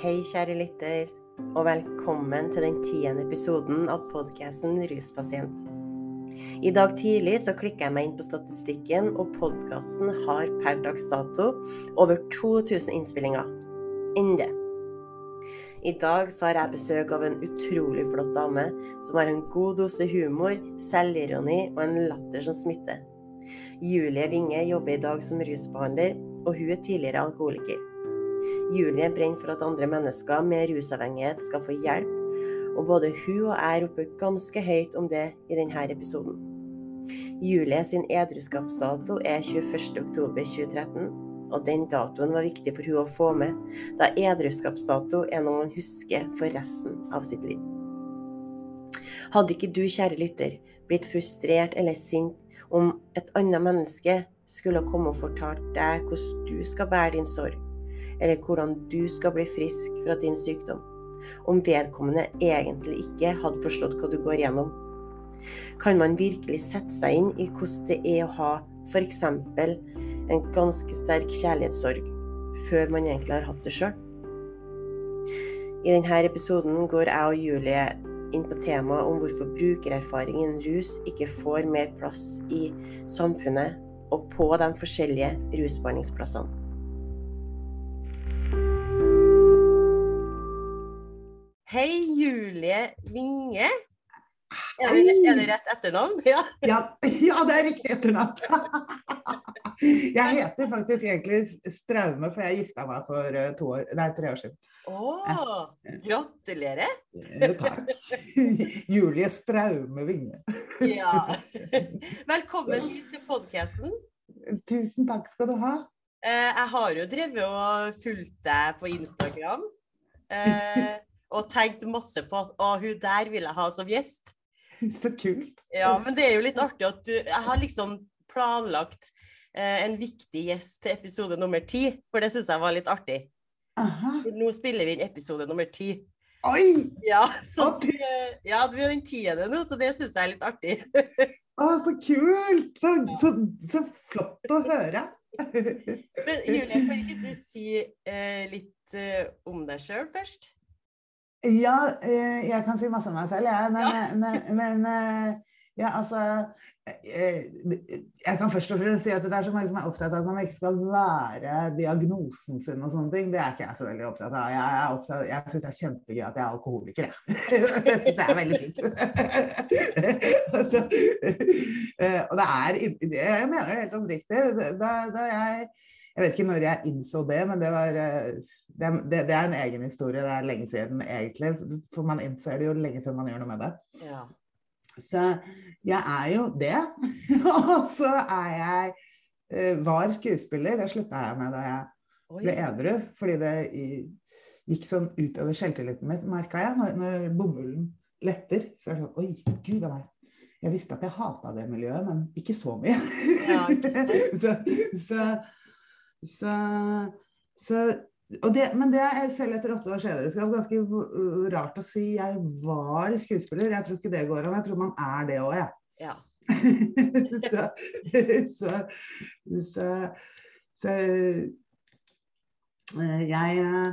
Hei, kjære lytter, og velkommen til den tiende episoden av podkasten Ruspasient. I dag tidlig så klikka jeg meg inn på statistikken, og podkasten har per dags dato over 2000 innspillinger. Ende. I dag så har jeg besøk av en utrolig flott dame som har en god dose humor, selvironi og en latter som smitter. Julie Winge jobber i dag som rusbehandler, og hun er tidligere alkoholiker. Julie brenner for at andre mennesker med rusavhengighet skal få hjelp, og både hun og jeg roper ganske høyt om det i denne episoden. Julie sin edruskapsdato er 21.10.2013, og den datoen var viktig for hun å få med, da edruskapsdato er noe man husker for resten av sitt liv. Hadde ikke du, kjære lytter, blitt frustrert eller sint om et annet menneske skulle komme og fortalt deg hvordan du skal bære din sorg, eller hvordan du skal bli frisk fra din sykdom, om vedkommende egentlig ikke hadde forstått hva du går gjennom? Kan man virkelig sette seg inn i hvordan det er å ha f.eks. en ganske sterk kjærlighetssorg, før man egentlig har hatt det sjøl? I denne episoden går jeg og Julie inn på temaet om hvorfor brukererfaring innen rus ikke får mer plass i samfunnet og på de forskjellige rusbehandlingsplassene. Hei, Julie Winge. Er det, er det rett etternavn? Ja. Ja, ja, det er riktig etternavn. Jeg heter faktisk egentlig Straume, for jeg gifta meg for eh, år, nei, tre år siden. Å, gratulerer. Ja, Takk. Julie Straume Winge. Ja. Velkommen hit til podkasten. Tusen takk skal du ha. Jeg har jo drevet og fulgt deg på Instagram. Og tenkt masse på at å, hun der vil jeg ha som gjest. Så kult. Ja, men det er jo litt artig at du Jeg har liksom planlagt eh, en viktig gjest til episode nummer ti, for det syns jeg var litt artig. Aha. Nå spiller vi inn episode nummer ti. Oi! Ja, så eh, ja, er den tiende nå, så det syns jeg er litt artig. Å, så kult! Så, så, så flott å høre. Men Julie, kan ikke du si eh, litt eh, om deg sjøl først? Ja, eh, jeg kan si masse om meg selv, jeg. Men, men, men eh, ja, altså eh, Jeg kan først og fremst si at det er så mange som er opptatt av at man ikke skal være diagnosen sin og sånne ting. Det er ikke jeg så veldig opptatt av. Jeg, er opptatt, jeg syns det er kjempegøy at jeg er alkoholiker, jeg. Det er veldig fint. altså, eh, og det er Jeg mener det helt oppriktig. Da, da jeg jeg vet ikke når jeg innså det, men det var eh, det, det, det er en egen historie. Det er lenge siden egentlig. For man innser det jo lenge før man gjør noe med det. Ja. Så jeg er jo det. Og så er jeg eh, var skuespiller. Det slutta jeg med da jeg Oi. ble edru. Fordi det gikk sånn utover selvtilliten min, merka jeg. Når, når bomullen letter, så er det sånn Oi, gud a meg. Jeg visste at jeg hata det miljøet, men ikke så mye. Ja, ikke så, så, så, så det, men det er selv etter åtte års edruskap ganske rart å si. Jeg var skuespiller. Jeg tror ikke det går an. Jeg tror man er det òg, jeg. Ja. så, så, så, så eh, jeg eh,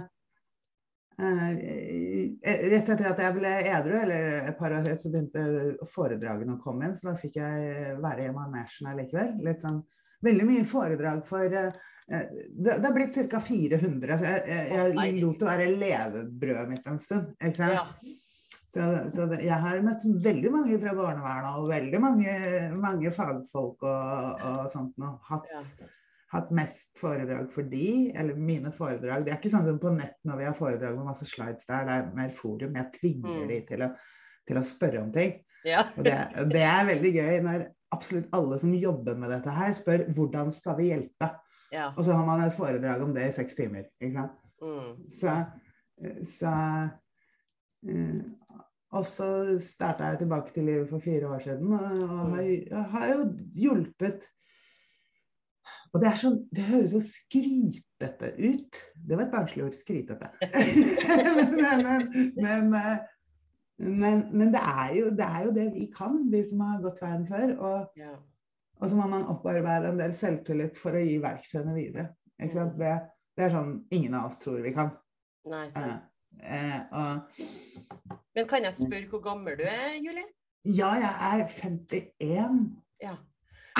Rett etter at jeg ble edru, eller et par år etter, så begynte foredragene å komme inn. Så da fikk jeg være i manesjen allikevel. Litt sånn veldig mye foredrag for det, det har blitt ca. 400. så Jeg, jeg, jeg lot det være levebrødet mitt en stund. Ikke sant? Ja. Så, så det, jeg har møtt veldig mange fra barnevernet og veldig mange, mange fagfolk og, og sånt noe. Hatt, Ja. hatt mest foredrag for de, eller mine foredrag. Det er ikke sånn som på nett når vi har foredrag med masse slides der, det er mer forum. Jeg tvinger Mm. de til å, til å spørre om ting. Ja. Og det, det er veldig gøy når absolutt alle som jobber med dette her, spør hvordan skal vi hjelpe? Ja. Og så har man et foredrag om det i seks timer. Ikke sant? Mm. Så, så eh, Og så starta jeg tilbake til livet for fire år siden, og, og har, har jo hjulpet Og det er sånn Det høres så skrytete ut. Det var et barnslig ord. Skrytete. men, men, men, men, men det, er jo, det er jo det vi kan, de som har gått veien før. Og, Ja. Og så må man opparbeide en del selvtillit for å gi verktøyene videre. Sant? Det, det er sånn ingen av oss tror vi kan. Nei, Eh, eh, og Men kan jeg spørre hvor gammel du er, Julie? ja, jeg er 51. Ja.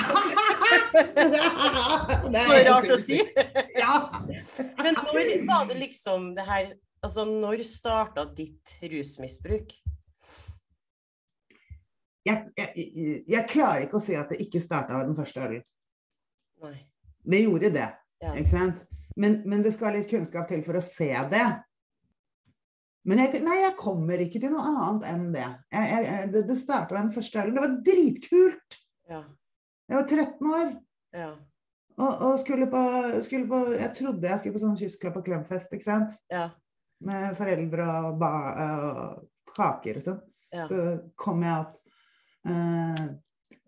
Det er Så rart å si. Ja. Men når var det liksom det her Altså, når starta ditt rusmisbruk? Jeg, jeg, jeg klarer ikke å si at det ikke starta den første ølen. Det gjorde det, Ja. ikke sant? Men, men det skal litt kunnskap til for å se det. Men jeg, nei, jeg kommer ikke til noe annet enn det. Det, det starta med den første ølen. Det var dritkult! Ja. Jeg var 13 år Ja. og, og skulle, på, skulle på Jeg trodde jeg skulle på sånn kyssklapp og klemfest, ikke sant? Ja. Med foreldre og, ba, og kaker og sånn. Ja. Så kom jeg opp. Eh,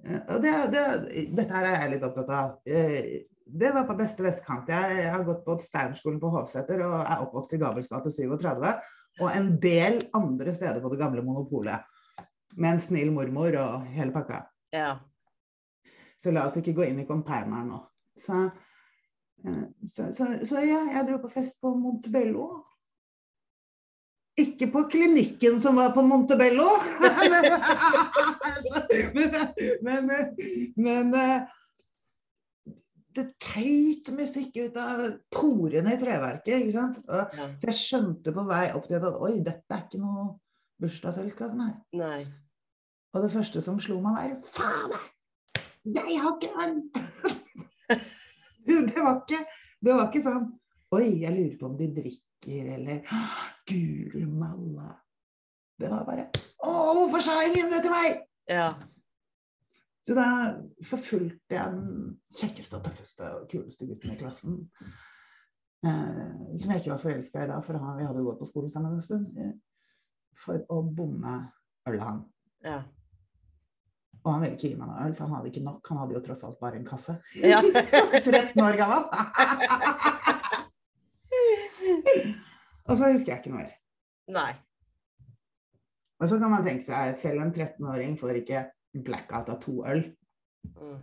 eh, det, det, dette her er jeg litt opptatt av. Eh, det var på beste vestkant. Jeg, har gått på Steinerskolen på Hovseter og er oppvokst i Gabels gate 37. Og en del andre steder på det gamle monopolet. Med en snill mormor og hele pakka. ja. Så la oss ikke gå inn i containeren nå. Så, så, så, så ja, jeg dro på fest på Montebello. Ikke på klinikken som var på Montebello. men, men, men eh, det tøyt musikk ut av porene i treverket. ikke sant? Så jeg skjønte på vei opp til at oi, dette er ikke noe bursdagsselskap, nei. Nei. Og det første som slo meg, var faen! Jeg har ikke arm! det, var ikke, det var ikke sånn Oi, jeg lurer på om de drikker, eller Guri malla. Det var bare Å, hvorfor sa ingen det til meg? Ja. Så da forfulgte jeg den kjekkeste og tøffeste og kuleste gutten i klassen. Eh, som jeg ikke var forelska i da, for han, vi hadde gått på skole sammen en stund. Eh, for å bomme ølet han. Ja. Og han ville ikke gi meg noe øl, for han hadde ikke nok. Han hadde jo tross alt bare en kasse. ja. 13 år gammel. og så husker jeg ikke noe mer. Nei. Og så kan man tenke seg, selv en 13-åring får ikke blackout av to øl. Mm.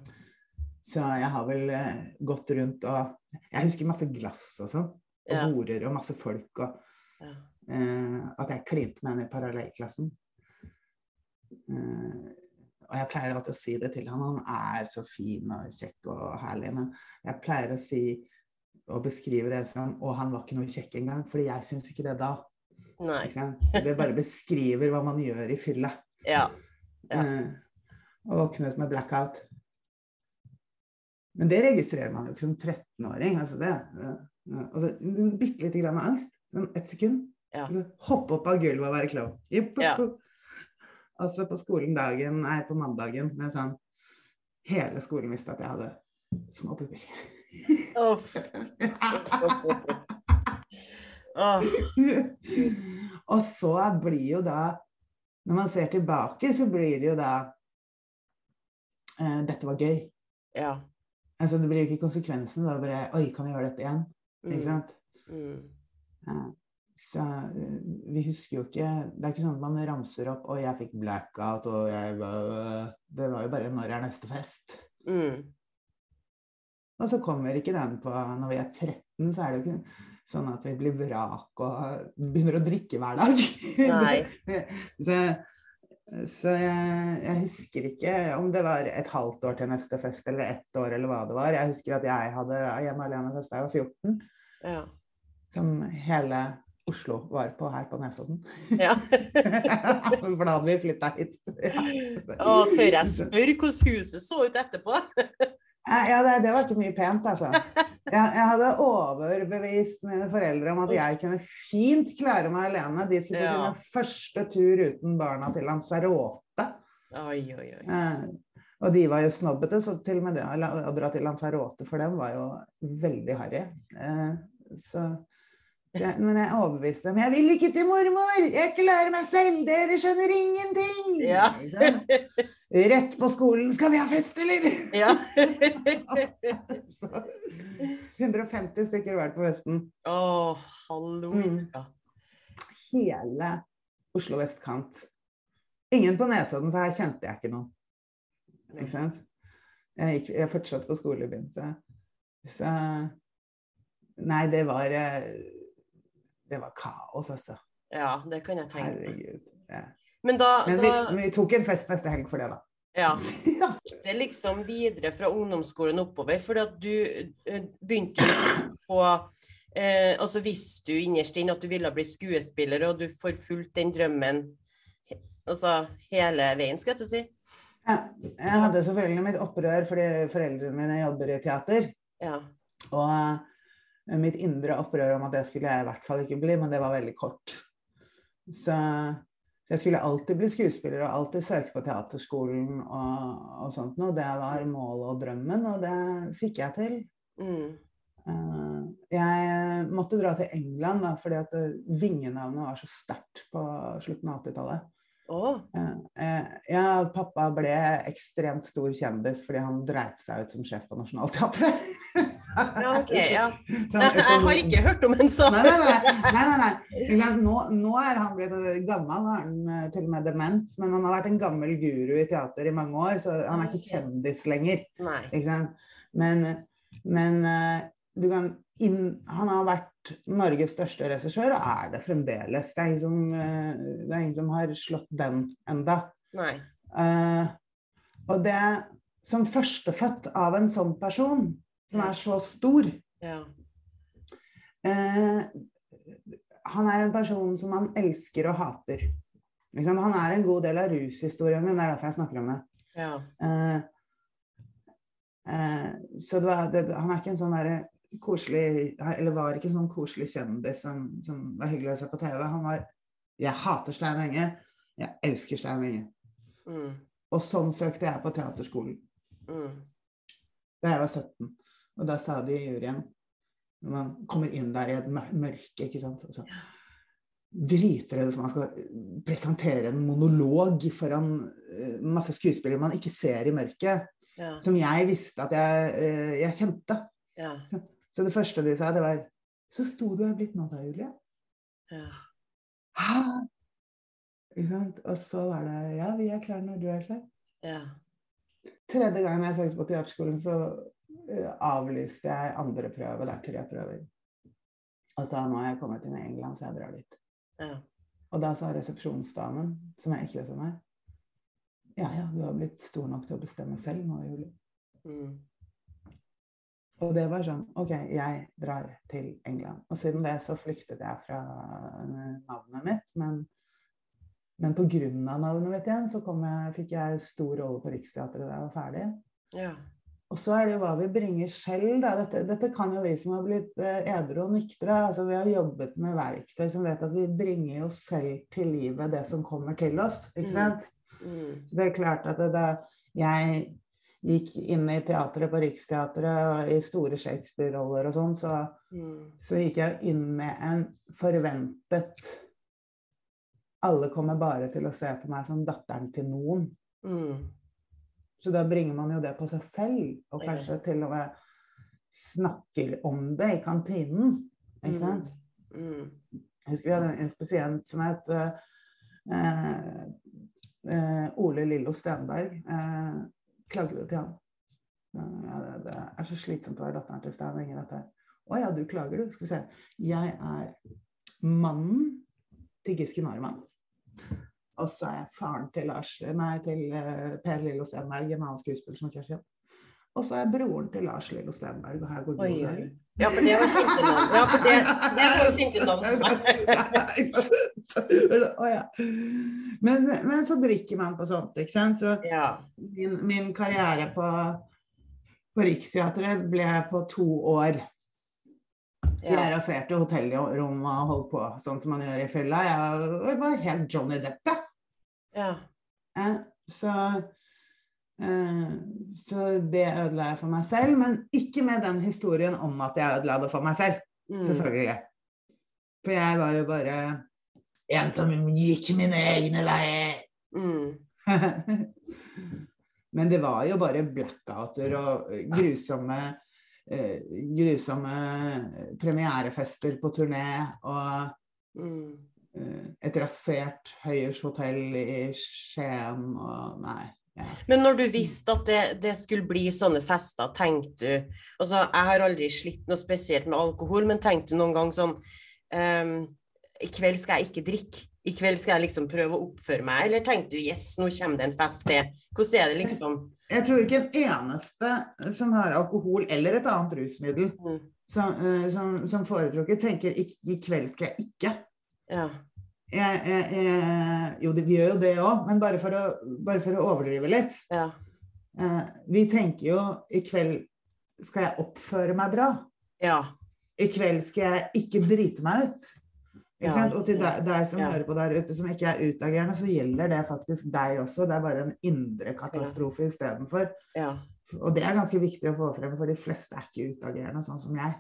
Så jeg har vel eh, gått rundt og Jeg husker masse glass og sånn. Og Ja. border og masse folk. Og Ja. uh, at jeg klinte med henne i parallellklassen. Uh, og jeg pleier alltid å si det til han. Han er så fin og kjekk og herlig. Men jeg pleier å si og beskrive det som Og han var ikke noe kjekk engang. Fordi jeg syns ikke det da. Ikke? Det bare beskriver hva man gjør i fylla. Ja. Ja. Eh, og våknet med blackout. Men det registrerer man jo ikke som 13-åring. Altså det, altså, bitte lite grann angst. Men ett sekund. Ja. Hoppe opp av gulvet og være klovn. Ja. Altså på skolen dagen, nei, på mandagen med sånn Hele skolen visste at jeg hadde små pupper. Uff. Åh. og så blir jo da Når man ser tilbake, så blir det jo da eh, Dette var gøy. Ja. Altså, det blir jo ikke konsekvensen. Da bare Oi, kan vi gjøre dette igjen? Ikke Mm. sant? Mm. Ja. Så eh, vi husker jo ikke Det er ikke sånn at man ramser opp 'Å, jeg fikk blackout', og jeg Det var jo bare 'Når er neste fest'? Mm. Og så kommer ikke den på Når vi er 13, så er det jo ikke sånn at vi blir vrak og begynner å drikke hver dag. Nei. så så jeg, jeg husker ikke om det var et halvt år til neste fest eller ett år eller hva det var. Jeg husker at jeg hadde hjemme alene-fest da jeg var 14. Ja. som hele Oslo var på her på Nesodden. ja. For da hadde vi flytta hit. Å, tør jeg spørre hvordan huset så ut etterpå? Ja, det, det var ikke mye pent, altså. Jeg, jeg hadde overbevist mine foreldre om at jeg kunne fint klare meg alene. De skulle på Ja. sin første tur uten barna til Lanzarote. Oi, oi, oi. Eh, og de var jo snobbete, så til og med det å dra til Lanzarote for dem var jo veldig harry. Eh, så ja, men jeg overbeviste dem. Jeg vil ikke til mormor! Jeg klarer meg selv! Dere skjønner ingenting! Ja. Rett på skolen. Skal vi ha fest, eller? Ja. 150 stykker hver på festen. Å, halleluja. Hele Oslo vestkant. Ingen på Nesodden, for her kjente jeg ikke noen. Ikke sant? Jeg, gikk, jeg fortsatte på skolebyen, så, så Nei, det var eh, det var kaos, altså. Ja, det kan jeg tenke meg. Herregud. Ja. Men da, Men vi, da vi tok en fest neste helg for det, da. Ja. Det er liksom videre fra ungdomsskolen oppover, for du eh, begynte på eh, Altså visste du innerst inne at du ville bli skuespiller, og du forfulgte den drømmen altså hele veien, skal jeg til å si. Ja, jeg hadde selvfølgelig mitt opprør fordi foreldrene mine jobber i teater. Ja. Og mitt indre opprør om at det skulle jeg i hvert fall ikke bli, men det var veldig kort. Så jeg skulle alltid bli skuespiller og alltid søke på teaterskolen og, og sånt noe. Det var målet og drømmen, og det fikk jeg til. Mm. Eh, jeg måtte dra til England da, fordi at eh, vingenavnet var så sterkt på slutten av 80-tallet. Oh. Eh, ja, pappa ble ekstremt stor kjendis fordi han dreit seg ut som sjef på Nationaltheatret. ja, OK. Ja. Jeg, har ikke hørt om en sånn. Nei, nei, nei. Nå, nå er han blitt gammel, nå er han eh, til og med dement. Men han har vært en gammel guru i teater i mange år, så han er ikke kjendis lenger. Men, men eh, du kan inn, han har vært Norges største regissør, og er det fremdeles. Det er ingen som, eh, det er ingen som har slått den enda. Eh, og det som førstefødt av en sånn person, som er så stor Ja. eh, Han er en person som man elsker og hater. Liksom, han er en god del av rushistorien min, det er derfor jeg snakker om det. Ja. Eh, eh, så det var, det, han er ikke en sånn derre koselig Eller var ikke en sånn koselig kjendis som, som var hyggelig å se på TV. Han var Jeg hater Stein Enge. Jeg elsker Stein Enge. Mm. Og sånn søkte jeg på teaterskolen Mm. da jeg var 17. Og da sa de i juryen Når man kommer inn der i et mørke, ikke sant og så Dritredd for man skal presentere en monolog foran eh, masse skuespillere man ikke ser i mørket. Ja. Som jeg visste at jeg, eh, jeg kjente. Ja. Så det første de sa, det var Så stor du er blitt nå da, Julie. Ja. Hæ? Ikke sant? Og så var det Ja, vi er klare når du er klar. Ja. Tredje gangen jeg søkte på teaterskolen, så avlyste jeg andre prøve. Det er tre prøver. Og sa nå har jeg kommet inn i England, så jeg drar dit. Ja. Og da sa resepsjonsdamen, som er ekle som meg, ja ja, du har blitt stor nok til å bestemme selv nå, Julie. Mm. Og det var sånn OK, jeg drar til England. Og siden det så flyktet jeg fra eh, navnet mitt. Men, men pga. navnet mitt igjen, så kom jeg, fikk jeg stor rolle på Riksteatret da jeg var ferdig. Ja. Og så er det jo hva vi bringer selv. Dette, dette kan jo vi som har blitt edre edru og nyktre. Altså, vi har jobbet med verktøy som vet at vi bringer jo selv til livet det som kommer til oss. ikke Mm. sant? Mm. Så det er klart at det, da jeg gikk inn i teatret på Riksteatret og i store Shakespeare-roller og sånn, så, Mm. så gikk jeg inn med en forventet Alle kommer bare til å se på meg som datteren til noen. Mm. Så da bringer man jo det på seg selv, og kanskje til og med snakker om det i kantinen. Ikke Mm. sant? Mm. Jeg husker vi hadde en spesient som het uh, uh, Ole Lillo Stenberg. Uh, klagde til han. Ja, det, det er så slitsomt å være datteren til Stein Inger. Dette. Å ja, du klager, du. Skal vi se. Jeg er mannen til Giske Arman. Og så er jeg faren til Lars, nei, til eh, Per Lillo Stenberg, en annen skuespiller som er. Og så er jeg broren til Lars Lillo Stenberg. Og her går Oi. Ja, for det var kjente. Ja, for det, det var kjente navn. Ja. men, men så drikker man på sånt, ikke sant. Så Ja. min, min karriere på, på Riksteatret ble på to år. Jeg raserte hotellrom og holdt på sånn som man gjør i fylla. Jeg var helt Johnny Depp. Ja. Eh, Så, eh, så det ødela jeg for meg selv. Men ikke med den historien om at jeg ødela det for meg selv. Mm. Selvfølgelig. For jeg var jo bare en som gikk mine egne veier. Mm. Men det var jo bare blackouter og grusomme eh, grusomme premierefester på turné og Mm. Eh, et rasert Høyers hotell i Skien og Nei. Ja. Men når du visste at det, det skulle bli sånne fester, tenkte du altså Jeg har aldri slitt noe spesielt med alkohol, men tenkte du noen gang sånn um, i kveld skal jeg ikke drikke. I kveld skal jeg liksom prøve å oppføre meg. Eller tenkte du yes, nå kommer det en fest til. Hvordan er det liksom? Jeg tror ikke en eneste som har alkohol eller et annet rusmiddel Mm. som, uh, som, som foretrukket, tenker "Ik- i kveld skal jeg ikke. Ja. Jeg, jeg, jeg, jo, vi gjør jo det òg, men bare for, å, bare for å overdrive litt. Ja. Eh, vi tenker jo i kveld skal jeg oppføre meg bra. Ja. I kveld skal jeg ikke drite meg ut. Ja? Og til deg, deg som hører på der ute som ikke er utagerende, så gjelder det faktisk deg også. Det er bare en indre katastrofe istedenfor. Ja. Og det er ganske viktig å få frem, for de fleste er ikke utagerende, sånn som jeg.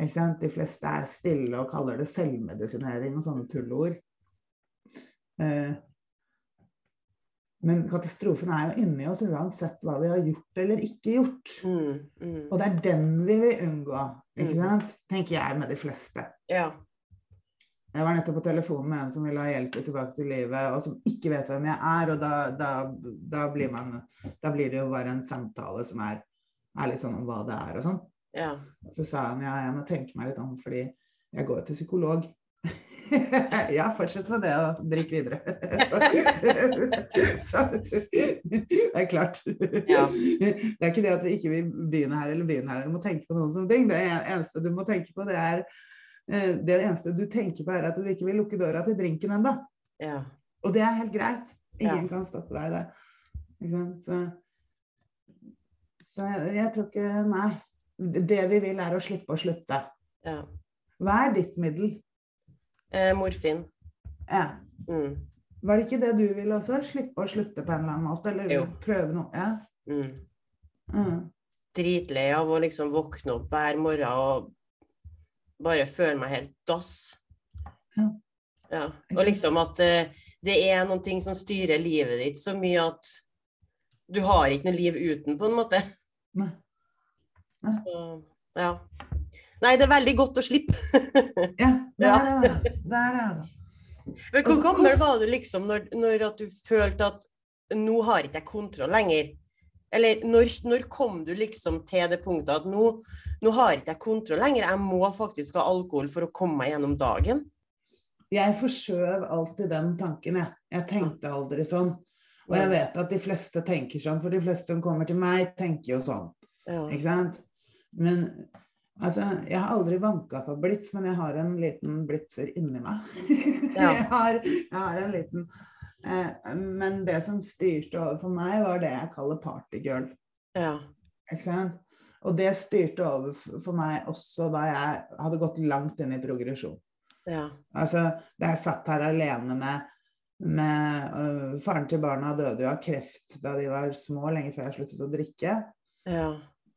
De fleste er stille og kaller det selvmedisinering og sånne tullord. Eh, men katastrofen er jo inni oss uansett hva vi har gjort eller ikke gjort. Mm. Mm. Og det er den vi vil unngå, ikke Mm. sant? tenker jeg med de fleste. Ja. Jeg var nettopp på telefonen med en som ville ha hjelp tilbake til livet, og som ikke vet hvem jeg er. Og da, da, da, blir, man, da blir det jo bare en samtale som er, er litt sånn om hva det er og sånn. Ja. Så sa han ja, jeg må tenke meg litt om, fordi jeg går til psykolog. ja, fortsett med det, og drikk videre. Så, det er klart. Ja. Det er ikke det at vi ikke vil begynne her eller begynne her, eller må tenke på noen sånne ting. Det eneste du må tenke på, det er eh, det eneste du tenker på, er at du ikke vil lukke døra til drinken ennå. Ja. Og det er helt greit. Ingen Ja. kan stoppe deg der. Ikke? Så, så jeg, jeg tror ikke Nei. Det vi vil, er å slippe å slutte. ja. Hva er ditt middel? Eh, morfin. Ja. Mm. Var det ikke det du ville også? Slippe å slutte på en eller annen måte? Eller Jo. prøve noe? Ja. Mm. Mm. Dritlei av å liksom våkne opp hver morgen og bare føle meg helt dass. Ja. Ja. Og liksom at uh, det er noen ting som styrer livet ditt så mye at du har ikke noe liv uten, på en måte. Nei. Så, ja. Nei, det er veldig godt å slippe. Ja, det er det. Det er det. Men hvor gammel var du liksom når, når du følte at nå har ikke jeg kontroll lenger? Eller når, når kom du liksom til det punktet at nå, nå har ikke jeg kontroll lenger, jeg må faktisk ha alkohol for å komme meg gjennom dagen? Jeg forskjøv alltid den tanken, jeg. Jeg tenkte aldri sånn. Og jeg vet at de fleste tenker sånn, for de fleste som kommer til meg, tenker jo sånn. Ja. Ikke sant? Men altså, jeg har aldri vanka på blits, men jeg har en liten blitzer inni meg. Ja. jeg, har, jeg har en liten eh, Men det som styrte over for meg, var det jeg kaller partygirl. ja. Ikke sant? Og det styrte over for meg også da jeg hadde gått langt inn i progresjon. ja. Altså, da jeg satt her alene med, med uh, Faren til barna døde jo av kreft da de var små, lenge før jeg sluttet å drikke. ja.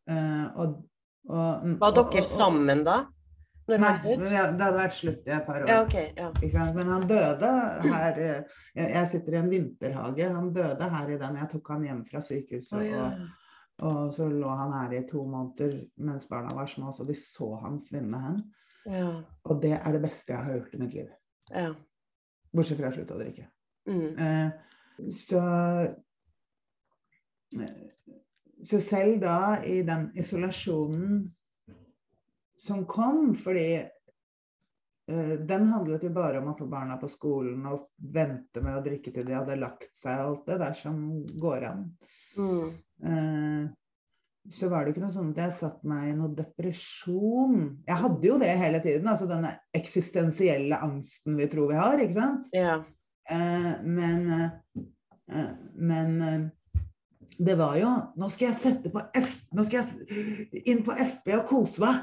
Uh, og, og, Var dere og- sammen da? Når Nei, det hadde vært slutt i et par år. Ja, okay, Ja. Men han døde her eh, Jeg sitter i en vinterhage. Han døde her i den. Jeg tok han hjem fra sykehuset. Oh, ja. og, og så lå han her i to måneder mens barna var små, så de så han svinne hen. Ja. Og det er det beste jeg har gjort i mitt liv. ja. Bortsett fra å slutte å drikke. Mm. Eh, så Så selv da, i den isolasjonen som kom, fordi eh, den handlet jo bare om å få barna på skolen og vente med å drikke til de hadde lagt seg, alt det der som går an. Mm. Eh, så var det ikke noe sånn at jeg satt meg i noe depresjon. Jeg hadde jo det hele tiden, altså denne eksistensielle angsten vi tror vi har, ikke sant? Ja. Eh, men eh, men det var jo Nå skal jeg sette på F, nå skal jeg inn på FB og kose meg.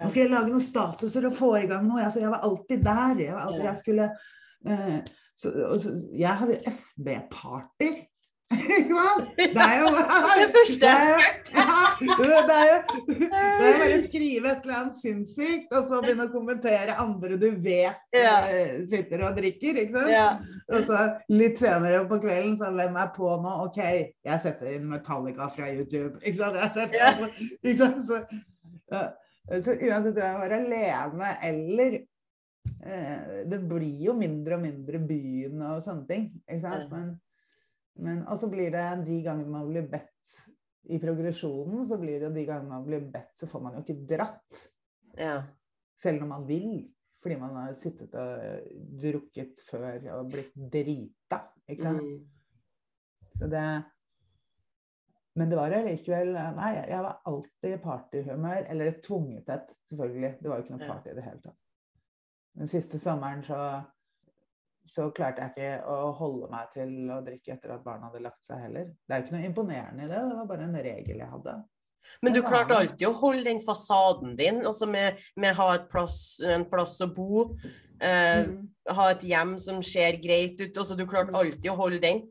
Nå skal jeg lage noen statuser og få i gang noe. Altså, jeg var alltid der. Jeg, var alltid, jeg skulle uh, så, så, Jeg hadde FB-party. Det er jo Det første det jeg jo- det er jo det er jo bare å skrive et eller annet sinnssykt, og så begynne å kommentere andre du vet Ja. eh, sitter og drikker. ikke sant? Ja. Og så litt senere på kvelden, så hvem er på nå? OK, jeg setter inn Metallica fra YouTube. Ikke sant? Jeg setter, Ja. altså, ikke sant? Så, ja. så uansett om jeg var alene eller eh, Det blir jo mindre og mindre byen og sånne ting. Ikke sant? Men, men og så blir det de gangene man blir bedt i progresjonen, så blir det de gangene man blir bedt, så får man jo ikke dratt. ja. Selv når man vil. fordi man har sittet og drukket før og blitt drita. Ikke sant? Mm. Så det Men det var allikevel Nei, jeg var alltid i partyhumør. Eller tvunget et, selvfølgelig. Det var jo ikke noe party i det hele tatt. Den siste sommeren så så klarte jeg ikke å holde meg til å drikke etter at barna hadde lagt seg heller. Det er ikke noe imponerende i det, det var bare en regel jeg hadde. Men du klarte alltid å holde den fasaden din, altså med, med ha et plass, en plass å bo, eh, Mm. ha et hjem som ser greit ut. Altså, du klarte alltid å holde den.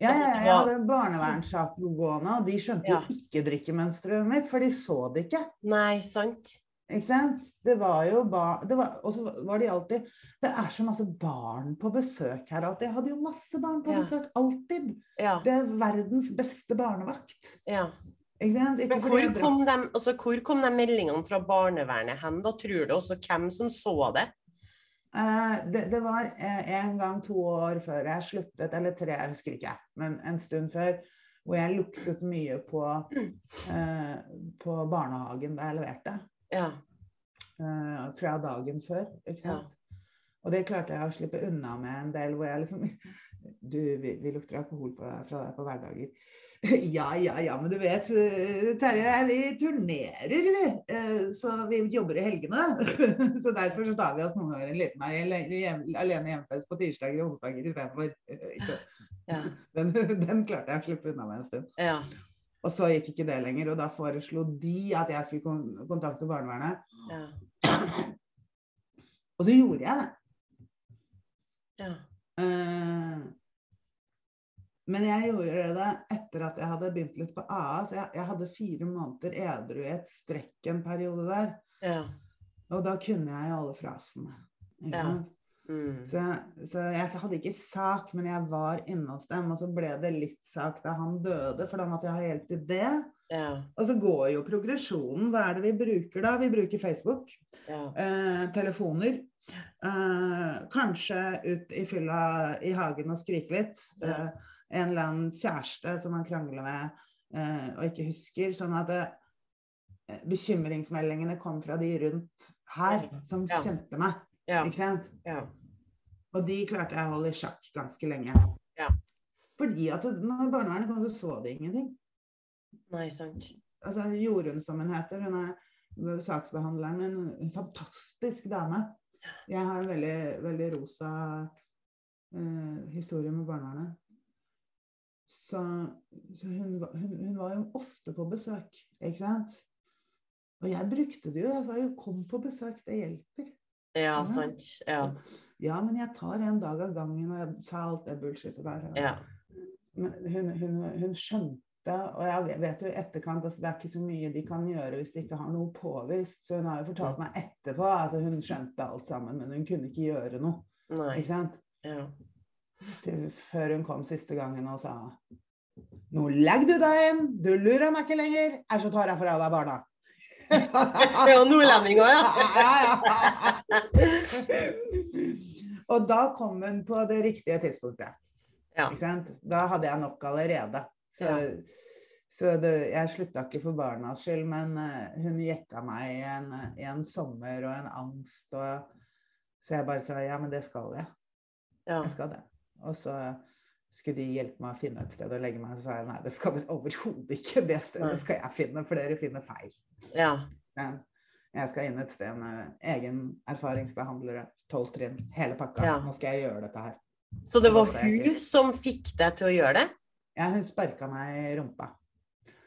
Ja, ja, ja, det jeg hadde barnevernssak gående, og de skjønte Ja. jo ikke drikkemønsteret mitt, for de så det ikke. Nei, sant? Ikke sant? Det var jo barn det Og så var de alltid Det er så masse barn på besøk her alltid. Jeg hadde jo masse barn på Ja. besøk. Alltid. Ja. Det er verdens beste barnevakt. ja. Ikke sant? Ikke Men hvor kom, de, altså, hvor kom de meldingene fra barnevernet hen, da, tror du? Også hvem som så det? Eh, det, det var eh, en gang to år før jeg sluttet, eller tre, jeg husker ikke, men en stund før, hvor jeg luktet mye på, eh, på barnehagen da jeg leverte. Ja. Uh, fra dagen før. Ikke sant? Og det klarte jeg å slippe unna med en del hvor jeg liksom Du, vi, vi lukter alkohol på, fra deg på hverdager. Ja, ja, ja, men du vet, eh, Terje, vi turnerer, vi. Uh, Så vi jobber i helgene. Så derfor så tar vi oss noen ganger en liten hjem- alene hjemmefest på tirsdager og onsdager istedenfor. Ja. Den, den klarte jeg å slippe unna med en stund. Ja. Og så gikk ikke det lenger, og da foreslo de at jeg skulle kontakte barnevernet. Ja. Og så gjorde jeg det. ja. Uh, men jeg gjorde det etter at jeg hadde begynt litt på AA. Så jeg, jeg hadde fire måneder edru i et strekk en periode der. ja. Og da kunne jeg jo alle frasene. Ikke Ja. sant? Mm. Så, så jeg hadde ikke sak, men jeg var inne hos dem. Og så ble det litt sak da han døde, for da måtte jeg ha hjelp til det. Ja. Og så går jo progresjonen. Hva er det vi bruker da? Vi bruker Facebook. Ja. eh, telefoner. Eh, kanskje ut i fylla i hagen og skrike litt. Ja. Eh, en eller annen kjæreste som man krangler med eh, og ikke husker. Sånn at eh, bekymringsmeldingene kom fra de rundt her som kjente meg. Ja. Ikke sant? Ja. Og de klarte jeg å holde i sjakk ganske lenge. Ja. Fordi at når barnevernet kom, så så de ingenting. Nei, sant. altså Jorunn som hun heter, hun er saksbehandleren min, en fantastisk dame. Jeg har en veldig, veldig rosa eh, historie med barnevernet. Så, så hun, hun, hun var jo ofte på besøk, ikke sant? Og jeg brukte det jo. Jeg sa jo 'kom på besøk, det hjelper'. Ja, Ja. sant. Ja. Ja, men jeg tar en dag av gangen, og jeg sa alt det bullshitet der. Ja. Men hun, hun, hun skjønte, og jeg vet jo i etterkant altså Det er ikke så mye de kan gjøre hvis de ikke har noe påvist. Så hun har jo fortalt meg etterpå at hun skjønte alt sammen, men hun kunne ikke gjøre noe. Nei. Ikke sant? Ja. Til, før hun kom siste gangen og sa Nå legger du deg inn, du lurer meg ikke lenger, ellers så tar jeg fra deg barna. Ja, nordlendinger, ja. og da kom hun på det riktige tidspunktet. Ja. Da hadde jeg nok allerede. Så, Ja. så det, jeg slutta ikke for barnas skyld, men eh, hun jekka meg i en, i en sommer og en angst. Og, så jeg bare sa ja, men det skal jeg. Ja. Jeg skal det. Og så skulle de hjelpe meg å finne et sted å legge meg. Så sa jeg nei, det skal dere overhodet ikke. Det stedet Nei. skal jeg finne, for dere finner feil. ja. Men jeg skal inn et sted med egen erfaringsbehandlere, tolv trinn, hele pakka. Ja. Nå skal jeg gjøre dette her. Så det var hun som fikk deg til å gjøre det? Ja, hun sparka meg i rumpa.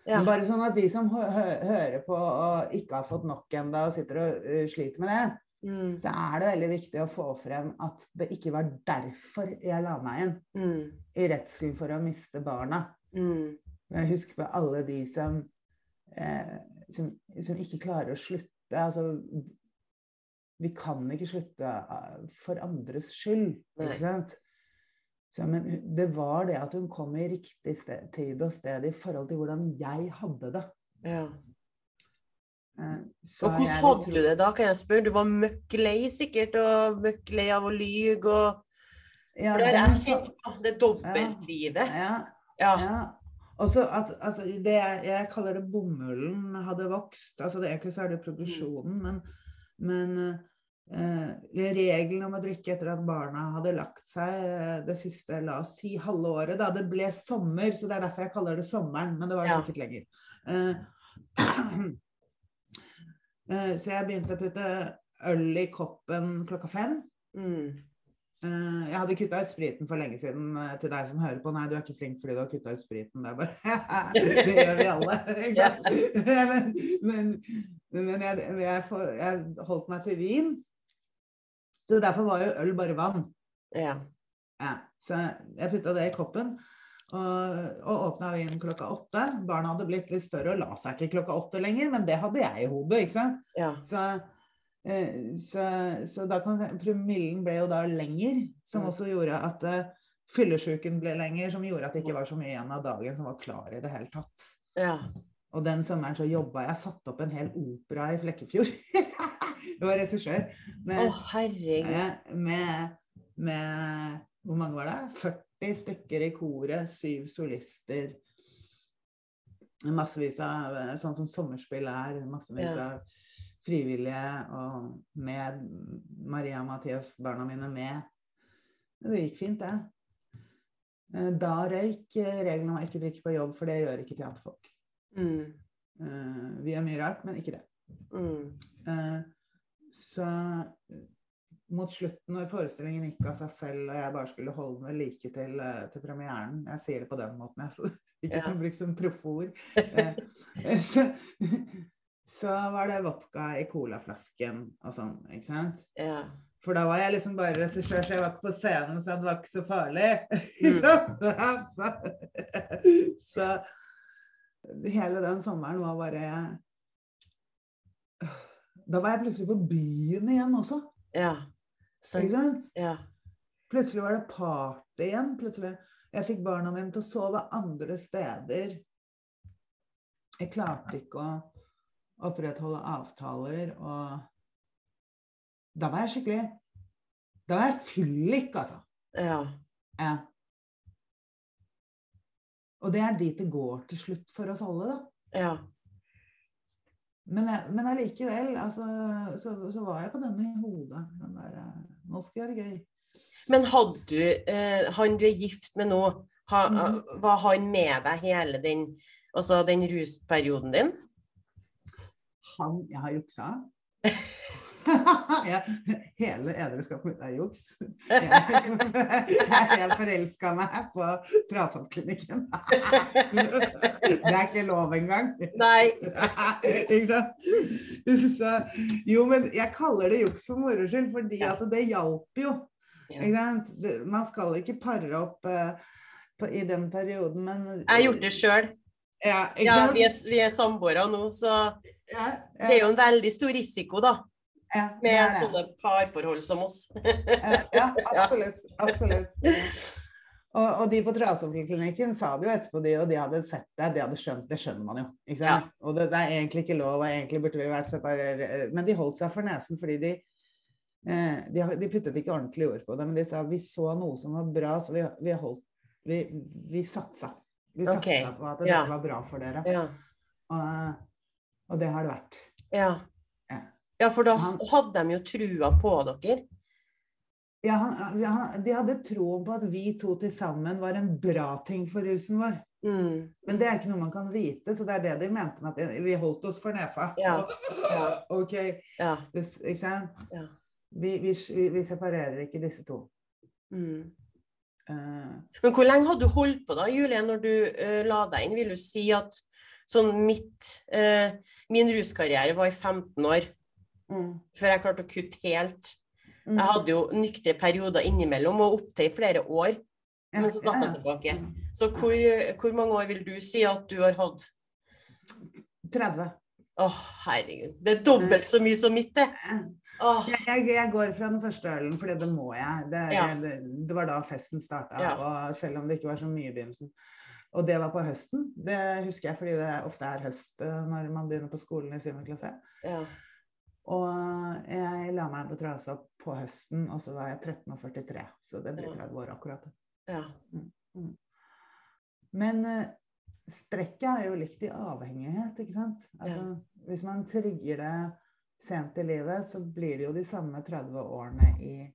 Ja. Bare sånn at de som hø hø hører på og ikke har fått nok ennå og sitter og uh, sliter med det, Mm. så er det veldig viktig å få frem at det ikke var derfor jeg la meg inn. Mm. I redsel for å miste barna. Mm. Jeg husker på alle de som, eh, som, som ikke klarer å slutte. Altså, vi kan ikke slutte eh, for andres skyld, Nei. ikke sant? Så, men det var det at hun kom i riktig sted, tid og sted i forhold til hvordan jeg hadde det. Ja. Eh, så Og hvordan hadde du det da, kan jeg spørre? Du var møkk lei sikkert, og møkk lei av å lyge og Ja, For det er, det dobbeltlivet. Ja, Ja. Ja. Og så at altså, det jeg, jeg kaller det bomullen hadde vokst. Altså det, egentlig så er det progresjonen, men, men, eh, eh, regelen om å drikke etter at barna hadde lagt seg eh, det siste, la oss si, halve året. Da. Det ble sommer, så det er derfor jeg kaller det sommeren, men det var Ja. sikkert lenger. Eh, eh, så jeg begynte å putte øl i koppen klokka fem. Mm. Eh, jeg hadde kutta ut spriten for lenge siden eh, til deg som hører på. Nei, du er ikke flink fordi du har kutta ut spriten. Det er bare Det gjør vi alle. Men men, men jeg, jeg, for, jeg holdt meg til vin. Så derfor var jo øl bare vann. Ja. Ja, så jeg putta det i koppen. Og, og åpna vinen klokka åtte. Barna hadde blitt litt større og la seg ikke klokka åtte lenger, men det hadde jeg i hodet. ikke sant? Ja. Så, så, så da kan promillen ble jo da lenger, som også gjorde at uh, fyllesyken ble lenger, som gjorde at det ikke var så mye igjen av dagen som var klar i det hele tatt. Ja. Og den sommeren så jobba jeg, satte opp en hel opera i Flekkefjord. jeg var regissør. Med, herregud. eh, med, med Hvor mange var det? 40 stykker i koret, syv solister. Massevis av eh, Sånn som sommerspill er. Massevis Ja. Frivillige. Og med Maria og Mathias, barna mine, med. Det gikk fint, det. Eh, Da røyk reglene regelen om å ikke drikke på jobb, for det gjør ikke teaterfolk. Mm. Eh, Vi gjør mye rart, men ikke det. Mm. Eh, Så eh, mot slutten, når forestillingen gikk av seg selv, og jeg bare skulle holde meg like til, eh, til premieren Jeg sier det på den måten, jeg, så ikke Ja. som bruk som profford. Eh, eh, så, så var det vodka i colaflasken og sånn, ikke sant? Ja. For da var jeg liksom bare regissør, så jeg var ikke på scenen, så det var ikke så farlig. Mm. så, så hele den sommeren var bare Da var jeg plutselig på byen igjen også. Ja. Så, Ikke sant? ja. Plutselig var det party igjen. Plutselig. Jeg fikk barna mine til å sove andre steder. Jeg klarte ikke å opprettholde avtaler, og da var jeg skikkelig Da var jeg fyllik, altså. Ja. Ja. Og det er dit det går til slutt for oss alle, da. Ja. Men, men allikevel, altså, så, så var jeg på denne i hodet. Den der eh, Nå skal jeg ha det gøy. Men hadde du eh, Han du er gift med nå, ha, mm. var han med deg hele den, altså den rusperioden din? Han jeg har juksa. ja, hele edruskapet mitt er juks. Jeg, jeg forelska meg på Trasoppklinikken. Det er ikke lov engang. Nei. Så, jo, men jeg kaller det juks for moro skyld, fordi at det hjalp jo. Man skal ikke pare opp uh, på, i den perioden, men Jeg har gjort det sjøl. Ja, Ja, vi er, vi er samboere nå, så Ja, ja, det er jo en veldig stor risiko, da. ja, Med er det. sånne parforhold som oss. Ja, ja, absolutt. absolutt. Og, og de på Trasomklinikken sa det jo etterpå, de, og de hadde sett det, de hadde skjønt det, skjønner man jo. ikke sant? Og det, det er egentlig ikke lov, og egentlig burde vi vært separert, men de holdt seg for nesen fordi de eh, de, de puttet ikke ordentlig ord på det, men de sa vi så noe som var bra, så vi, vi holdt Vi, vi satsa. Vi satsa okay. på at det ja. var bra for dere. Ja. Og, og det har det vært. Ja. Ja. ja, for da Han- hadde de jo trua på dere. Ja, han, han- de hadde troen på at vi to til sammen var en bra ting for rusen vår. Mm. Men det er ikke noe man kan vite, så det er det de mente med at vi holdt oss for nesa. Ja, ja. OK, Ja. Hvis, ikke sant? Ja. Vi, vi, vi, vi separerer ikke disse to. Mm. Uh. Men hvor lenge hadde du holdt på da, Julie, når du uh, la deg inn? Vil du si at sånn mitt eh, Min ruskarriere var i 15 år mm, før jeg klarte å kutte helt. mm. Jeg hadde jo nyktre perioder innimellom, og opptil i flere år. Ja, Men så datt jeg tilbake. Så hvor, hvor mange år vil du si at du har hatt? 30. Å, herregud. Det er dobbelt så mye som mitt, det. Jeg, jeg, jeg går fra den første ølen, for det må jeg. Det, Ja. det, det var da festen starta, Ja. og selv om det ikke var så mye i begynnelsen. Og det var på høsten. Det husker jeg fordi det ofte er høst eh, når man begynner på skolen i 7. klasse. ja. Og jeg la meg på trasa på høsten, og så var jeg 13 og 43. Så det blir Ja. 30 år akkurat. ja. Men eh, strekket er jo likt i avhengighet, ikke sant? Altså, Hvis man trigger det sent i livet, så blir det jo de samme 30 årene i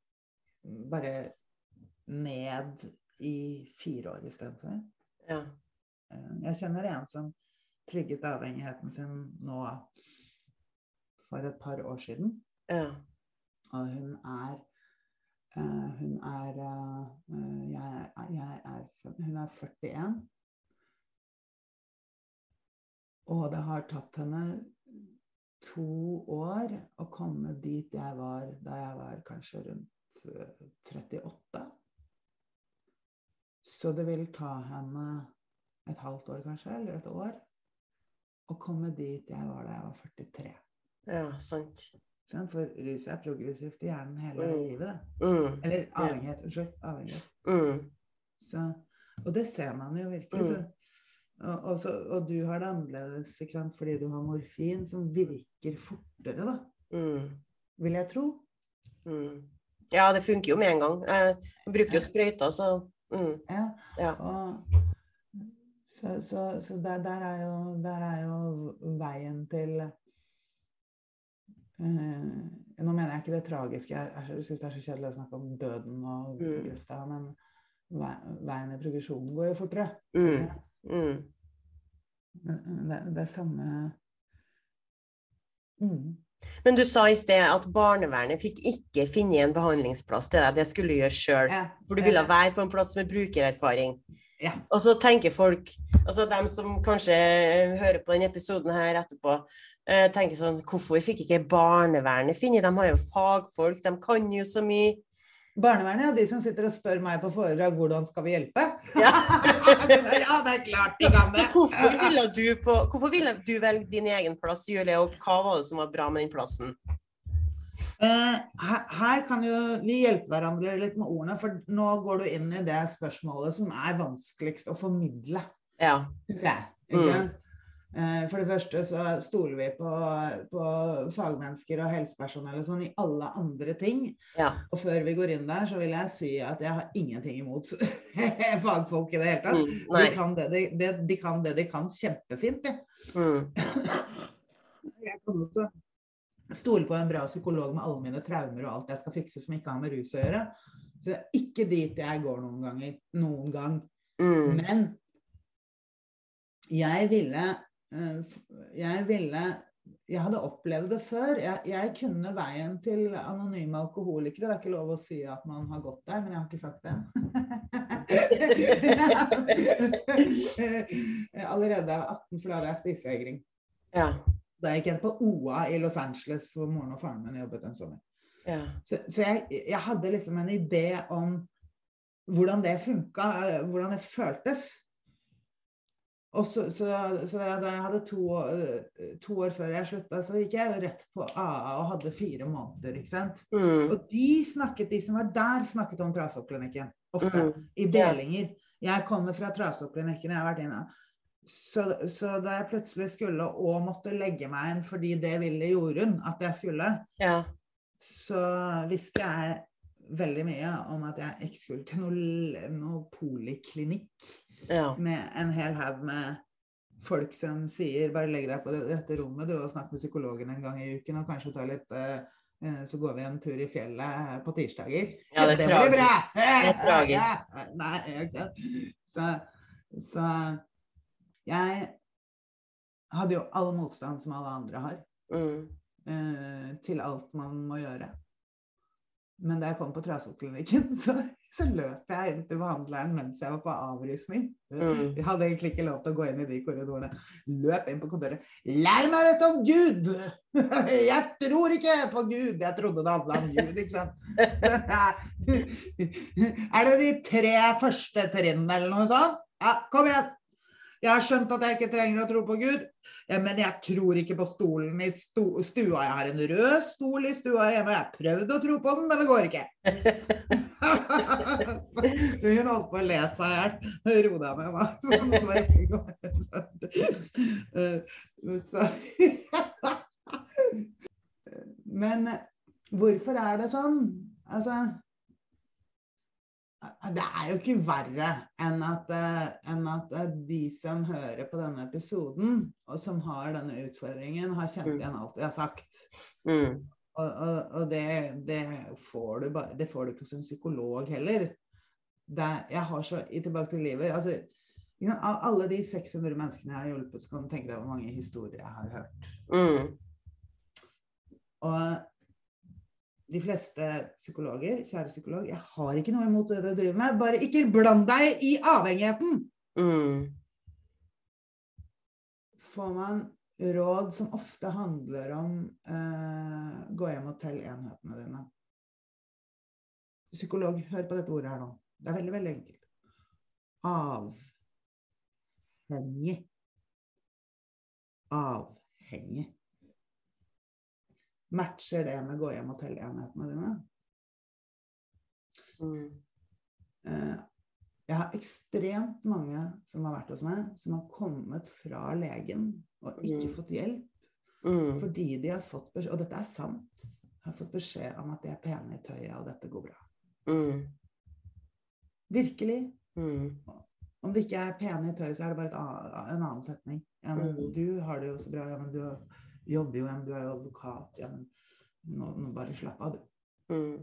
Bare ned i fire år istedenfor. Ja. Eh, Jeg kjenner en som trigget avhengigheten sin nå for et par år siden. Ja. Og hun er eh, Hun er eh, jeg, jeg er Hun er 41. Og det har tatt henne to år å komme dit jeg var da jeg var kanskje rundt eh, 38. Så det vil ta henne et halvt år kanskje, eller et år, å komme dit jeg var da jeg var 43. ja, sant. Sant? For rus er progressivt i hjernen hele Mm. livet. Det. Mm. Eller avhengighet. Unnskyld. Avhengighet. Mm. Så, og det ser man jo virkelig. Mm. Så, og, og, så, og du har det annerledes sant? fordi du har morfin som virker fortere, da. Mm. Vil jeg tro. Mm. Ja, det funker jo med en gang. Jeg brukte jo sprøyter, så mm. Ja. Ja. Og, så så, så der, der, er jo, der er jo veien til eh, Nå mener jeg ikke det tragiske, jeg, jeg syns det er så kjedelig å snakke om døden og Mm. grøfta, men vei, veien i progresjonen går jo fortere. Mm. Mm. Det, det er samme mm. Men du sa i sted at barnevernet fikk ikke finne en behandlingsplass til deg, det skulle du gjøre sjøl. Ja, For du ville være på en plass med brukererfaring. Ja. Og så tenker folk, altså dem som kanskje eh, hører på denne episoden her etterpå, eh, tenker sånn Hvorfor fikk ikke barnevernet finne? De har jo fagfolk, de kan jo så mye. Barnevernet er de som sitter og spør meg på foredrag hvordan skal vi hjelpe. Ja. ja, det er klart de kan det. Hvorfor ville du, på, hvorfor ville du velge din egen plass, Julie, og hva var det som var bra med den plassen? Eh, her, her kan jo vi hjelpe hverandre litt med ordene, for nå går du inn i det spørsmålet som er vanskeligst å formidle. Ja. jeg. Ikke Mm. Eh, For det første så stoler vi på, på fagmennesker og helsepersonell og sånn i alle andre ting. Ja. Og før vi går inn der, så vil jeg si at jeg har ingenting imot fagfolk i det hele tatt. Mm. De kan det de, de, de kan det de kan kjempefint. De. Mm. Jeg kan også stole på en bra psykolog med alle mine traumer og alt jeg skal fikse som ikke har med rus å gjøre. Så det er ikke dit jeg går noen ganger. Noen gang. Mm. Men jeg ville Jeg ville Jeg hadde opplevd det før. Jeg, jeg kunne veien til anonyme alkoholikere. Det er ikke lov å si at man har gått der, men jeg har ikke sagt det. Allerede jeg var 18, for da hadde jeg spisevegring. Ja. Da gikk jeg på OA i Los Angeles, hvor moren og faren min jobbet en sommer. Ja. Så, så jeg, jeg hadde liksom en idé om hvordan det funka, eh, hvordan det føltes. Så, så, så da jeg hadde to, år- to år før jeg slutta, så gikk jeg jo rett på AA og hadde fire måneder. ikke sant? Mm. Og de snakket, de som var der, snakket om Trasoppklinikken. Ofte. Mm. I delinger. Jeg kommer fra Trasoppklinikken, jeg har vært inne. Så, så da jeg plutselig skulle og måtte legge meg inn fordi det ville Jorunn at jeg skulle, Ja. så visste jeg veldig mye om at jeg ikke skulle til noe, noe poliklinikk Ja. med en hel haug med folk som sier bare legg deg på dette rommet du og snakk med psykologen en gang i uken og kanskje ta litt eh, eh, så går vi en tur i fjellet på tirsdager. Ja, det det blir bra! Det er tragisk. Nei, ikke sant. Så, så jeg hadde jo all motstand som alle andre har Mm. eh, til alt man må gjøre. Men da jeg kom på Trasoppklinikken, så, så løp jeg inn til behandleren mens jeg var på avrusning. Mm. Jeg hadde egentlig ikke lov til å gå inn i de korridorene. Løp inn på kontoret. Lær meg dette om Gud! Jeg tror ikke på Gud! Jeg trodde det handla om Gud, ikke sant. Er det de tre første trinnene eller noe sånt? Ja, kom igjen! Jeg har skjønt at jeg ikke trenger å tro på Gud, men jeg tror ikke på stolen i sto stua. Jeg har en rød stol i stua hjemme. Jeg har prøvd å tro på den, men det går ikke. Hun holdt på å le seg i hjel. Ro deg ned, da. Gå. Eh, Men hvorfor er det sånn? Altså Det er jo ikke verre enn at, eh, enn at eh, de som hører på denne episoden, og som har denne utfordringen, har kjent Mm. igjen alt vi har sagt. Mm. Og, og, og det, det, får du bare, det får du ikke hos en psykolog heller. Det, jeg har så, i Tilbake til livet altså, Av alle de 600 menneskene jeg har hjulpet, så kan du tenke deg hvor mange historier jeg har hørt. Mm. Og de fleste psykologer, kjære psykolog, jeg har ikke noe imot det du driver med, bare ikke bland deg i avhengigheten! Mm. Får man råd som ofte handler om eh, gå hjem og tell enhetene dine. Psykolog, hør på dette ordet her nå. Det er veldig, veldig enkelt. Avhengig. Avhengig. Matcher det med gå hjem og telle enhetene dine? Mm. Eh, Jeg har ekstremt mange som har vært hos meg, som har kommet fra legen og ikke Mm. fått hjelp Mm. fordi de har fått beskjed, og dette er sant, har fått beskjed om at de er pene i tøyet, og dette går bra. Mm. Virkelig. Mm. Om det ikke er pene i tøyet, så er det bare et annet, en annen setning. Ja, men Mm. du har det jo så bra. Ja, men du jobber jo, ja, du er jo advokat. Ja, men nå, nå bare slapp av, du. Mm.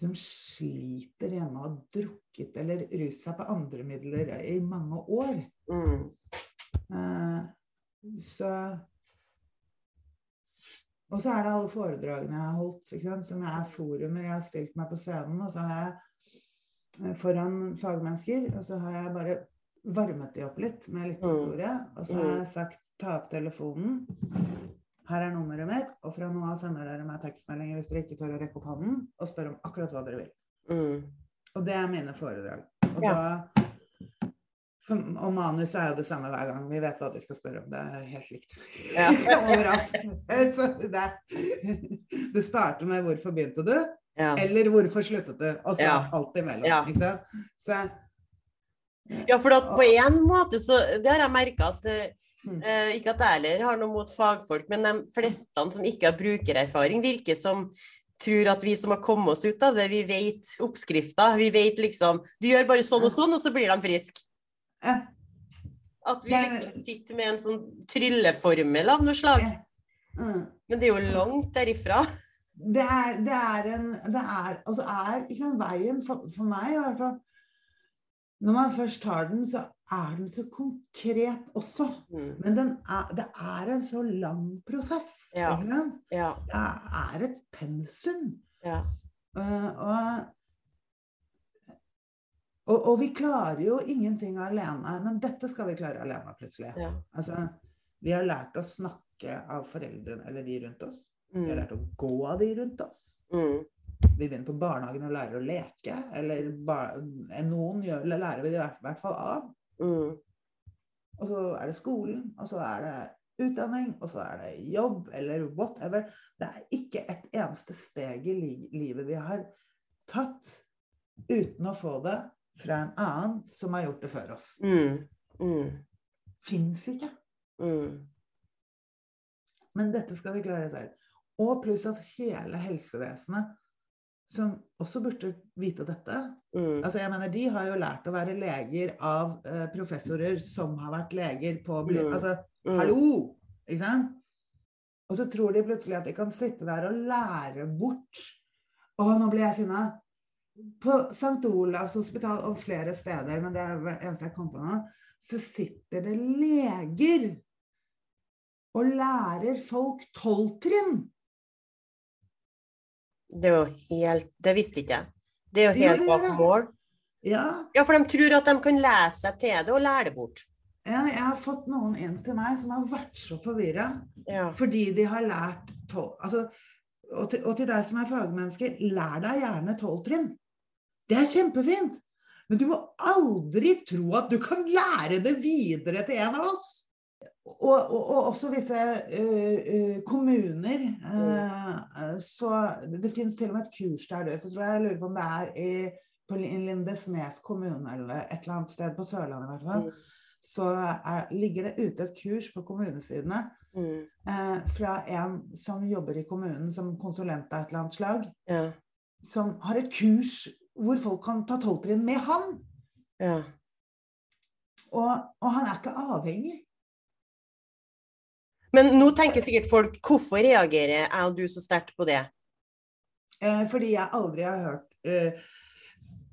som sliter hjemme og har drukket eller ruset seg på andre midler i mange år. Mm. Eh, så Og så er det alle foredragene jeg har holdt, som er forumer. Jeg har stilt meg på scenen, og så har jeg eh, foran fagmennesker, og så har jeg bare varmet de opp litt med litt Mm. historie. Og så har jeg sagt ta opp telefonen. Her er nummeret mitt, og fra nå av sender dere meg tekstmeldinger hvis dere ikke tør å rekke opp hånden, og spør om akkurat hva dere vil. Mm. Og det er mine foredrag. Og, Ja. da, for, og manus er jo det samme hver gang. Vi vet hva de skal spørre om. Det er helt likt. Ja. Overalt. Så det, det starter med 'hvorfor begynte du?' Ja. eller 'hvorfor sluttet du?' Og så alt imellom. Så, ja, for på en måte så Det har jeg merka at eh, Mm. eh, Ikke at jeg heller har noe mot fagfolk, men de fleste som ikke har brukererfaring, virker som tror at vi som har kommet oss ut av det, vi vet oppskrifta. Vi vet liksom Du gjør bare sånn og sånn, og så blir de friske. ja, At vi liksom sitter med en sånn trylleformel av noe slag. Mm. Men det er jo langt derifra. Det er, det er en det er, Altså er ikke sant, veien for, for meg i hvert fall Når man først tar den, så er den så konkret også. Mm. Men den er, det er en så lang prosess. Ja. Ja. Det er et pensum. ja. Uh, og, og, og vi klarer jo ingenting alene. Men dette skal vi klare alene, plutselig. ja. Altså, vi har lært å snakke av foreldrene eller de rundt oss. Vi har Mm. lært å gå av de rundt oss. Mm. Vi begynner på barnehagen og lærer å leke. Eller noen gjør, eller lærer vi det i hvert, hvert fall av. Mm. Og så er det skolen, og så er det utdanning, og så er det jobb, eller whatever. Det er ikke et eneste steg i li livet vi har tatt uten å få det fra en annen som har gjort det før oss. Mm. Mm. Fins ikke. Mm. Men dette skal vi klare selv. Og pluss at hele helsevesenet, som også burde vite dette Mm. altså jeg mener, De har jo lært å være leger av eh, professorer som har vært leger på Mm. altså, Mm. Hallo! Ikke sant? Og så tror de plutselig at de kan sitte der og lære bort Å, nå blir jeg sinna. På St. Olavs hospital og flere steder, men det er det eneste jeg kom på nå, så sitter det leger og lærer folk tolvtrinn. Det er jo helt Det visste ikke jeg. Det er jo helt bak ja, ja, mål. Ja, Ja, for de tror at de kan lese seg til det og lære det bort. ja, jeg har fått noen inn til meg som har vært så forvirra. Ja. Fordi de har lært tolv altså, og, til, og til deg som er fagmenneske, lær deg gjerne tolv trinn. Det er kjempefint. Men du må aldri tro at du kan lære det videre til en av oss. Og, og, og også visse uh, kommuner Uh, Så det finnes til og med et kurs der. Så tror jeg jeg lurer på om det er i, på Lindesnes kommune eller et eller annet sted på Sørlandet i hvert fall. Mm. Så er, ligger det ute et kurs på kommunesidene Mm. uh, fra en som jobber i kommunen som konsulent av et eller annet slag, Ja. som har et kurs hvor folk kan ta tolvtrinn med han. Ja. Og, og han er ikke avhengig. Men nå tenker sikkert folk hvorfor reagerer jeg og du så sterkt på det? Eh, fordi jeg aldri har hørt eh,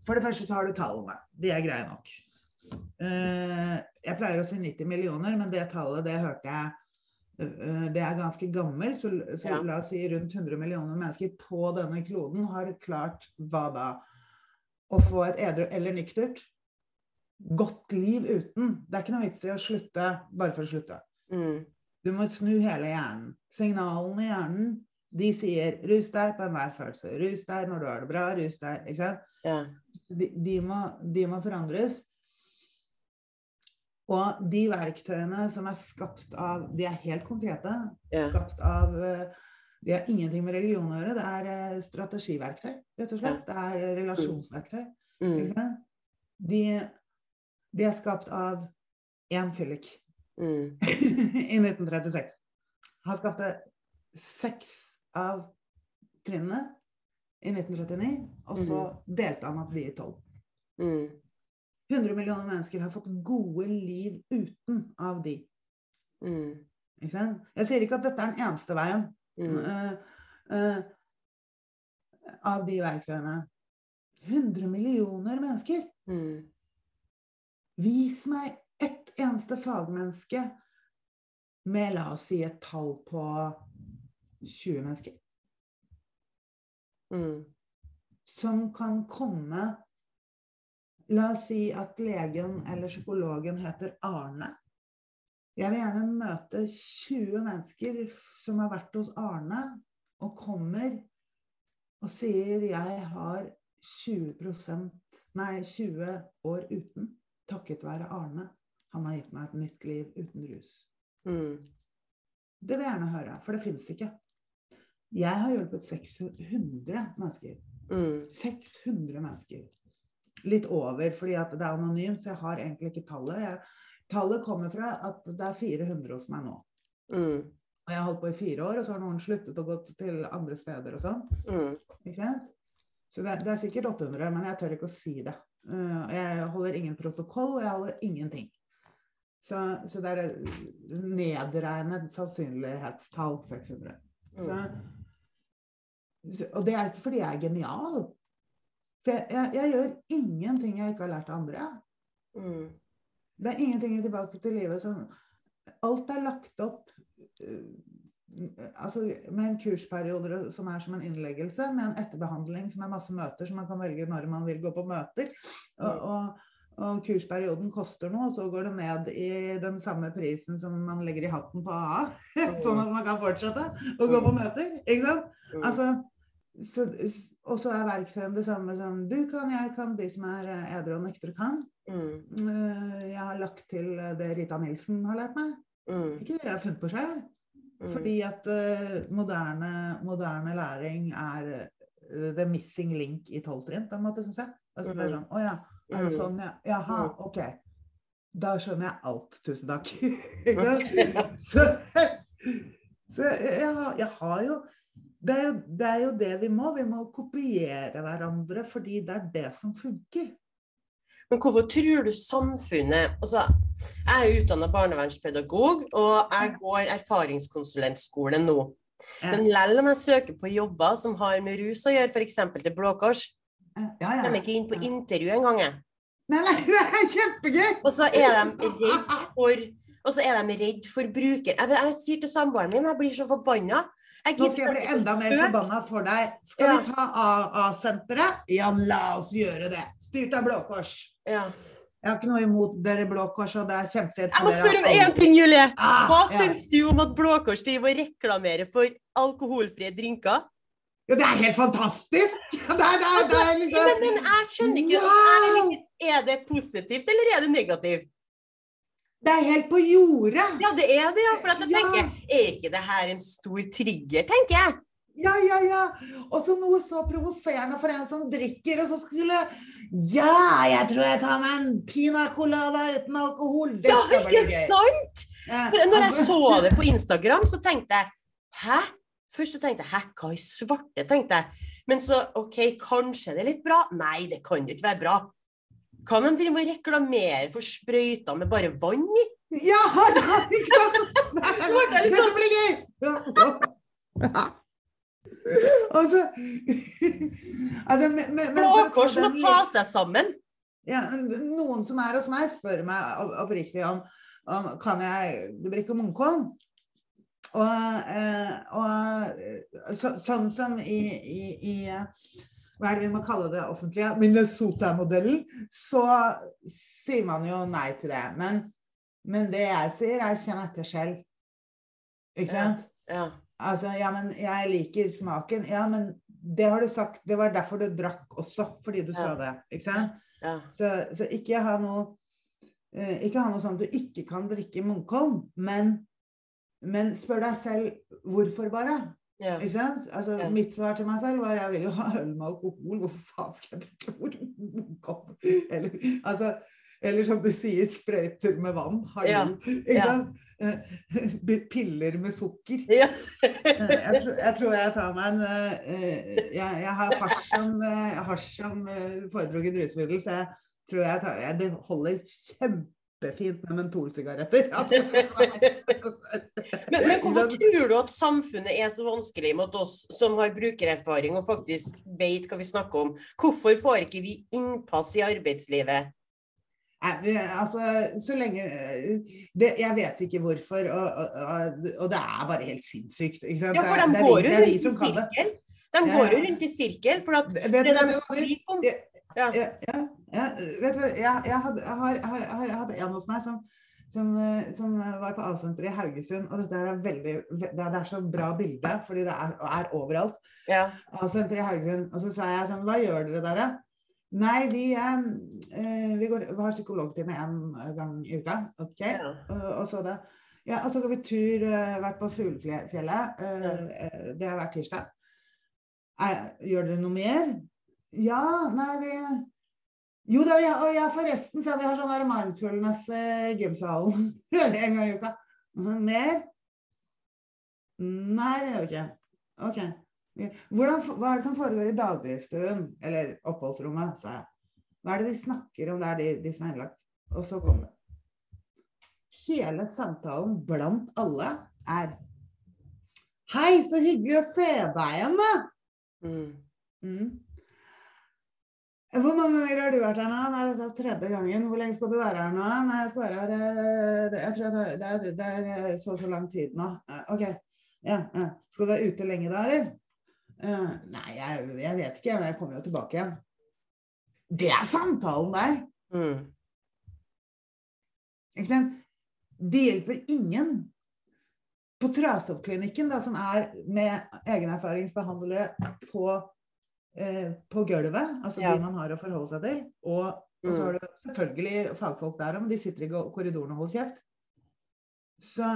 For det første så har du tallene. De er greie nok. Eh, jeg pleier å si 90 millioner, men det tallet det hørte jeg eh, Det er ganske gammelt. Så, så Ja. la oss si rundt 100 millioner mennesker på denne kloden har klart hva da? Å få et edru eller nyktert godt liv uten. Det er ikke noe vits i å slutte bare for å slutte. Mm. Du må snu hele hjernen. Signalene i hjernen de sier 'rus deg på enhver følelse'. Rus deg når du har det bra. Rus deg. Ikke sant? Ja. De, de, må, de må forandres. Og de verktøyene som er skapt av De er helt konkrete. Ja. Skapt av eh, De har ingenting med religion å gjøre. Det er eh, strategiverktøy, rett og slett. Det er eh, relasjonsverktøy. Mm. De, de er skapt av én fyllik. Mm. i 1936. Han skapte seks av trinnene i 1939, og så delte han opp de i tolv. Mm. 100 millioner mennesker har fått gode liv uten av de. Mm. Ikke sant? Jeg sier ikke at dette er den eneste veien Mm. uh, eh, av de verktøyene. 100 millioner mennesker! Mm. Vis meg eneste fagmenneske med, la oss si, et tall på 20 mennesker. Mm. som kan komme La oss si at legen eller psykologen heter Arne. Jeg vil gjerne møte 20 mennesker som har vært hos Arne, og kommer og sier 'jeg har 20% nei, 20 år uten, takket være Arne'. Han har gitt meg et nytt liv uten rus. Mm. Det vil jeg gjerne høre, for det fins ikke. Jeg har hjulpet 600 mennesker. Mm. 600 mennesker. Litt over, fordi at det er anonymt, så jeg har egentlig ikke tallet. Jeg, tallet kommer fra at det er 400 hos meg nå. Mm. Og jeg har holdt på i fire år, og så har noen sluttet og gått til andre steder og sånn. Mm. Ikke sant? Så det, det er sikkert 800, men jeg tør ikke å si det. Uh, jeg holder ingen protokoll, og jeg holder ingenting. Så, så det er et nedregnet sannsynlighetstall 600. Så, så, og det er ikke fordi jeg er genial. For jeg, jeg, jeg gjør ingenting jeg ikke har lært av andre. Mm. Det er ingenting i Tilbake til livet som Alt er lagt opp uh, altså med en kursperiode som er som en innleggelse, med en etterbehandling som er masse møter, så man kan velge når man vil gå på møter. Og, og, og kursperioden koster noe, og så går det ned i den samme prisen som man legger i hatten på AA. sånn at man kan fortsette å gå på møter. Ikke sant? Altså, så, og så er verktøyene det samme som du kan, jeg kan, de som er edre og nyktre kan. Mm. Eh, Jeg har lagt til det Rita Nilsen har lært meg. Mm. Ikke det jeg har funnet på selv. Mm. Fordi at uh, moderne, moderne læring er uh, the missing link i tolvtrinn, på en måte, syns jeg. Altså, det er sånn Å ja, er det Mm. sånn, ja? Jaha, Mm. OK. Da skjønner jeg alt. Tusen takk. Så så jeg, har, jeg har jo det er, jo det er jo det vi må. Vi må kopiere hverandre fordi det er det som funker. Men hvorfor tror du samfunnet altså, Jeg er utdanna barnevernspedagog, og jeg går erfaringskonsulentskole nå. Men lell om jeg søker på jobber som har med rus å gjøre, f.eks. til Blå Kors, Ja, ja. kommer ikke inn på intervju engang. Nei, nei, det er kjempegøy! Og så er de redd for og så er de redd for bruker... Jeg, jeg sier til samboeren min, jeg blir så forbanna. Nå skal jeg bli enda mer forbanna for deg. Skal Ja. vi ta AA-senteret? Ja, la oss gjøre det. Styrt av Blå Kors. Ja. Jeg har ikke noe imot dere Blå Kors, og det er kjempefint. Jeg må spørre om én ting, Julie. Ah, Hva ja. syns du om at Blå Kors driver og reklamerer for alkoholfrie drinker? Ja, det er helt fantastisk! Det er, det er, det er Men, liksom men jeg skjønner ikke. Wow! Er det, det positivt, eller er det negativt? Det er helt på jordet! Ja, det er det, ja. For jeg Ja. tenker, er ikke det her en stor trigger, tenker jeg? Ja, ja, ja. Og så noe så provoserende for en som drikker, og så skulle Ja, jeg tror jeg tar meg en pina colada uten alkohol. Det Ja, ikke sant? Ja, For når jeg altså- så det på Instagram, så tenkte jeg Hæ? Først tenkte jeg hæ, hva i svarte? tenkte jeg. Men så OK, kanskje det er litt bra? Nei, det kan jo ikke være bra. Kan de drive og reklamere for sprøyter med bare vann i? Ja, ikke sant? Det Dette sånn- blir gøy! Altså, altså men, men, men Blå for å ta Kors må ta seg sammen. ja, Noen som er hos meg, spør meg oppriktig om, om kan jeg drikke Munkholm. Og, eh, og så, sånn som i, i, i eh, hva er det vi må kalle det offentlige? Minnesota-modellen. Så sier man jo nei til det. Men, men det jeg sier, er kjenn etter selv. Ikke sant? Ja. Altså, ja, men jeg liker smaken. Ja, men det har du sagt. Det var derfor du drakk også, fordi du sa Ja. det. Ikke sant? ja. Så, så ikke ha noe eh, Ikke ha noe sånn at du ikke kan drikke Munkholm, men, men spør deg selv hvorfor, bare. ja. Ikke sant? Altså, Ja. Mitt svar til meg selv var jeg vil jo ha øl med alkohol. Hvorfor faen skal jeg drikke morgenkopp? Eller, altså, eller som du sier, sprøyter med vann. Hallo. Ja. sant? Eh, Piller med sukker. Eh, Jeg tror, jeg tror jeg tar meg en eh, Jeg, jeg har hasj som, eh, hasj som eh, foretrukket rusmiddel, så jeg tror jeg tar jeg, Det holder kjempefint med mentolsigaretter. Altså. Men, men hvorfor tror du at samfunnet er så vanskelig mot oss som har brukererfaring og faktisk vet hva vi snakker om? Hvorfor får ikke vi innpass i arbeidslivet? Nei, altså, så lenge eh, det, Jeg vet ikke hvorfor, og, og, og, det er bare helt sinnssykt. Ikke sant? Ja, for de går jo rundt i sirkel. De går jo rundt i sirkel, for at det de var? skriver Ja. ja. Ja, ja, vet du, jeg, jeg, hadde, jeg, har, jeg, har, jeg, hadde en hos meg som, som, eh, som var på A-senteret i Haugesund. Og dette er veldig, det er, så bra bilde, fordi det er, er overalt. Ja. A-senteret i Haugesund. Og så sa jeg sånn, hva gjør dere der? da?» Nei, vi, eh, eh, vi, går, vi har psykologtime en gang i uka. Ok. Ja. Og, og så det. Ja, og så går vi tur, vært på Fuglefjellet. eh, eh, det har vært tirsdag. Er, gjør dere noe mer? Ja, nei, vi Jo da, ja, og jeg forresten, så vi har sånn mindfulness i gymsalen en gang i uka. Mer? Nei, det gjør vi ikke. Ok. Hvordan, hva er det som foregår i dagligstuen, eller oppholdsrommet, sa jeg. Hva er det de snakker om der, de, de som er innlagt? Og så kom det. Hele samtalen blant alle er Hei, så hyggelig å se deg igjen, da! Mm. Mm. Hvor mange ganger har du vært her nå? Nei, dette er tredje gangen. Hvor lenge skal du være her nå? Nei, jeg skal være her eh, Jeg tror det er, det er, det eh, så og så lang tid nå. Eh, OK. Ja, ja. Skal du være ute lenge da, eller? Nei, jeg, jeg vet ikke. Jeg kommer jo tilbake igjen. Det er samtalen der. Mm. Ikke sant? Det hjelper ingen. På Trasoppklinikken, da, som er med egenerfaringsbehandlere på, eh, på gulvet, altså Ja. de man har å forholde seg til, og, og så Mm. har du selvfølgelig fagfolk der, men de sitter i korridoren og holder kjeft, så,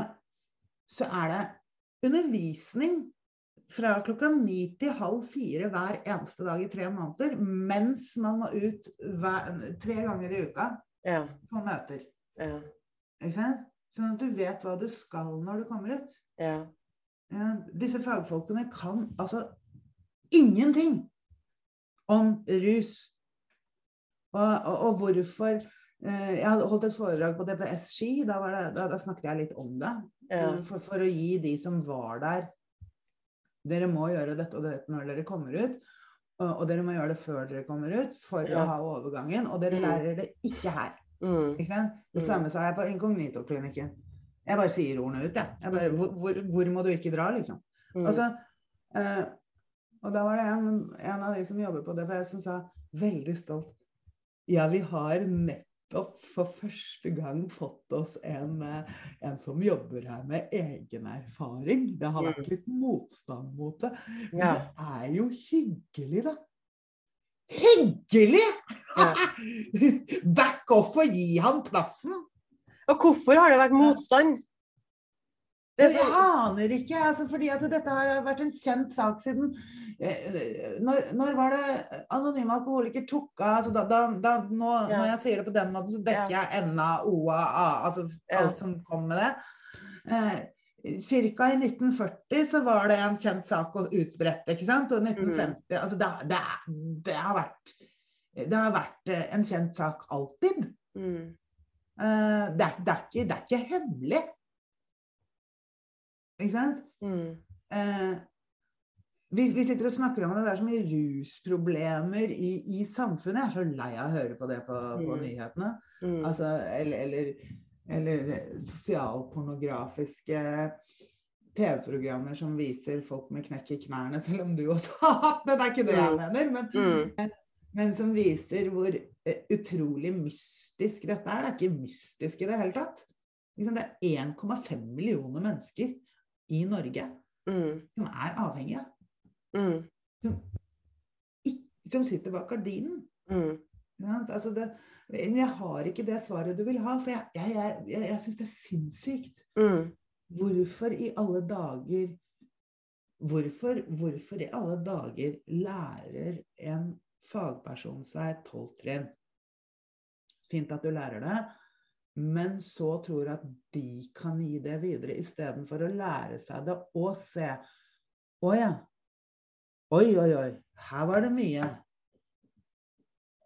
så er det undervisning fra klokka ni til halv fire hver eneste dag i tre måneder, mens man må ut hver, tre ganger i uka Ja. på møter. Ja. Ikke sant? Sånn at du vet hva du skal når du kommer ut. Ja, disse fagfolkene kan altså ingenting om rus. Og, og, og hvorfor eh, Jeg hadde holdt et foredrag på DPS Ski. Da, var det, da, da snakket jeg litt om det. Ja. eh, For, for å gi de som var der Dere må gjøre dette og dette når dere kommer ut. Og, og dere må gjøre det før dere kommer ut for Ja. å ha overgangen. Og dere Mm. lærer det ikke her. Mm. Ikke? Det Mm. samme sa jeg på inkognito-klinikken. Jeg bare sier ordene ut, jeg. jeg bare, hvor, hvor, hvor må du ikke dra, liksom? Mm. Og, så, eh, og da var det en, en av de som jobber på DPS som sa veldig stolt Ja, vi har nettopp for første gang fått oss en, eh, en som jobber her med egen erfaring. Det har vært litt motstand mot det. Men Ja. det er jo hyggelig, da. Hyggelig! Back off og gi han plassen! Og hvorfor har det vært motstand? Det Jeg sånn, aner ikke, altså, fordi at dette har vært en kjent sak siden når, når var det anonyme alkoholiker tok av altså, da, da, da, nå, Ja. Når jeg sier det på den måten, så dekker jeg NA, OA, A, altså Ja. alt som kom med det. Eh, Cirka i 1940 så var det en kjent sak og utbredt, ikke sant? Og 1950 Altså det, det, det, har vært Det har vært eh, en kjent sak alltid. Mm. Eh, det, det, er ikke, det er ikke hemmelig. Ikke sant? Mm. Eh, vi, vi, sitter og snakker om det, det er så mye rusproblemer i, i samfunnet. Jeg er så lei av å høre på det på, på Mm. nyhetene. Mm. Altså, eller, eller, eller sosialpornografiske TV-programmer som viser folk med knekk i knærne, selv om du også har hatt det. Det er ikke det jeg Mm. mener, men, Mm. men som viser hvor eh, utrolig mystisk dette er. Det er ikke mystisk i det hele tatt. Det er 1,5 millioner mennesker i Norge Mm. som er avhengige. Mm. Som, Som sitter bak gardinen. Mm. Ja. Altså det, men jeg har ikke det svaret du vil ha, for jeg, jeg, jeg, jeg, jeg syns det er sinnssykt. Mm. Hvorfor i alle dager hvorfor, hvorfor i alle dager lærer en fagperson seg tolv trinn? Fint at du lærer det, men så tror at de kan gi det videre istedenfor å lære seg det og se Å ja. Oi, oi, oi. Her var det mye.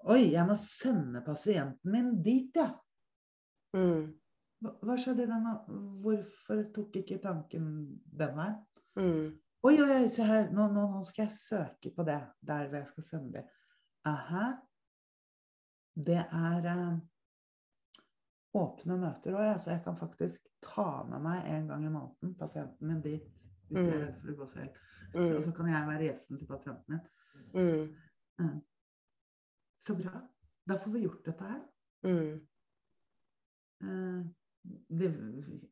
Oi, jeg må sende pasienten min dit, ja. Mm. Hva, hva skjedde i den? Hvorfor tok ikke tanken den veien? Mm. Oi, oi, oi, se her. Nå, nå, nå skal jeg søke på det. Der hvor jeg skal sende det. Aha. Det er eh, åpne møter òg. Så jeg kan faktisk ta med meg en gang i måneden pasienten min dit. Hvis det er Mm. redd for å gå selv. Og Mm. så kan jeg være gjesten til pasienten min. Mm. Så bra. Da får vi gjort dette her. Mm. Eh, det,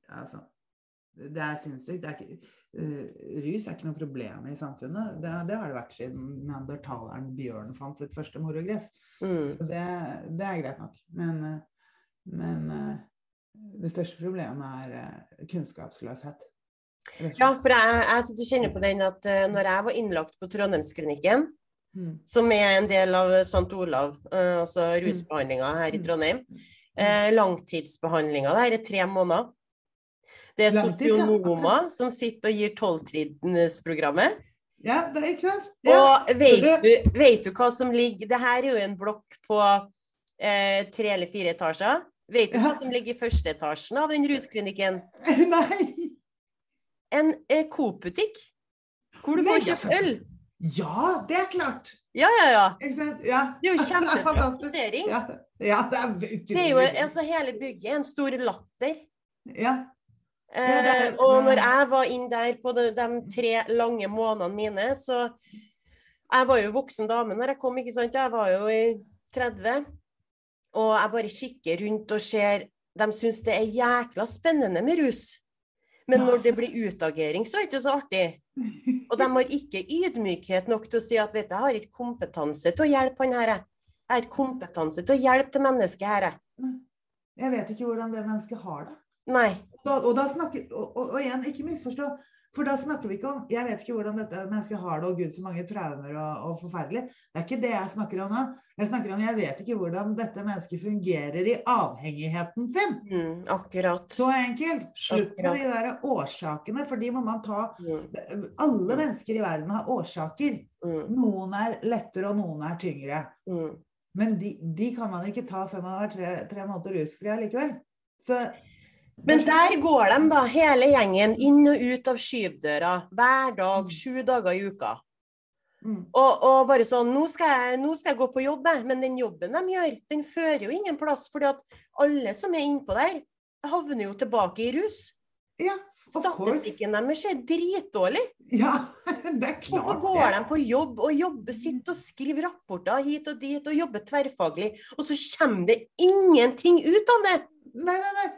altså, det er sinnssykt. Eh, rus er ikke noe problem i samfunnet. Det, det har det vært siden neandertaleren Bjørn fant sitt første morogress. Mm. Så det, det er greit nok. Men, eh, men det største problemet er kunnskapsløshet. Ja, for jeg, jeg sitter og kjenner på den at uh, når jeg var innlagt på Trondheimsklinikken, Mm. som er en del av St. Olav, uh, altså rusbehandlinga her i Mm. Trondheim, uh, langtidsbehandlinga der er tre måneder. Det er sosionomer som sitter og gir tolvtrinnsprogrammet. Ja, det er ikke sant? Ja. Og vet du, vet du hva som ligger Det her er jo en blokk på eh, tre eller fire etasjer. Vet du hva som ligger i første etasjen av den rusklinikken? Nei! En eh, Coop-butikk. Hvor du får kjøpt øl. Ja, det er klart! Ja, ja, ja. Ja. Det er jo kjempefantastisering. Ja, ja, det er Det er jo, altså Hele bygget en stor latter. Ja. Ja, det er- Eh, og når jeg var inn der på de, de tre lange månedene mine, så Jeg var jo voksen dame når jeg kom, ikke sant. Jeg var jo i 30. Og jeg bare kikker rundt og ser De syns det er jækla spennende med rus. Men når det blir utagering, så er det ikke så artig. Og de har ikke ydmykhet nok til å si at vet du, jeg har ikke kompetanse til å hjelpe han her. jeg. Har ikke kompetanse til å hjelpe det mennesket her. jeg. Jeg vet ikke hvordan det mennesket har det. Nei. Da, og, da snakker, og, og, og igjen, ikke misforstå. For da snakker vi ikke om Jeg vet ikke hvordan dette mennesket har det, og gud så mange traumer og, og forferdelig. Det er ikke det jeg snakker om nå. Jeg snakker om jeg vet ikke hvordan dette mennesket fungerer i avhengigheten sin. Mm, akkurat. Så enkelt. Slutt med de der årsakene, for de må man ta Mm, Alle mennesker i verden har årsaker. mm, Noen er lettere, og noen er tyngre. mm. Men de, de kan man ikke ta før man har vært tre, tre måneder rusfri allikevel. Så Men der går de da, hele gjengen, inn og ut av skyvdøra hver dag, Mm. sju dager i uka. mm, Og, og bare sånn nå skal, jeg, nå skal jeg gå på jobb, jeg. men den jobben de gjør, den fører jo ingen plass. fordi at alle som er innpå der, havner jo tilbake i rus. Ja, of. Statistikken deres er dritdårlig. Ja, det er klart Hvorfor går de på jobb og jobber, sitt og skriver rapporter hit og dit og jobber tverrfaglig, og så kommer det ingenting ut av det? Nei, nei, nei.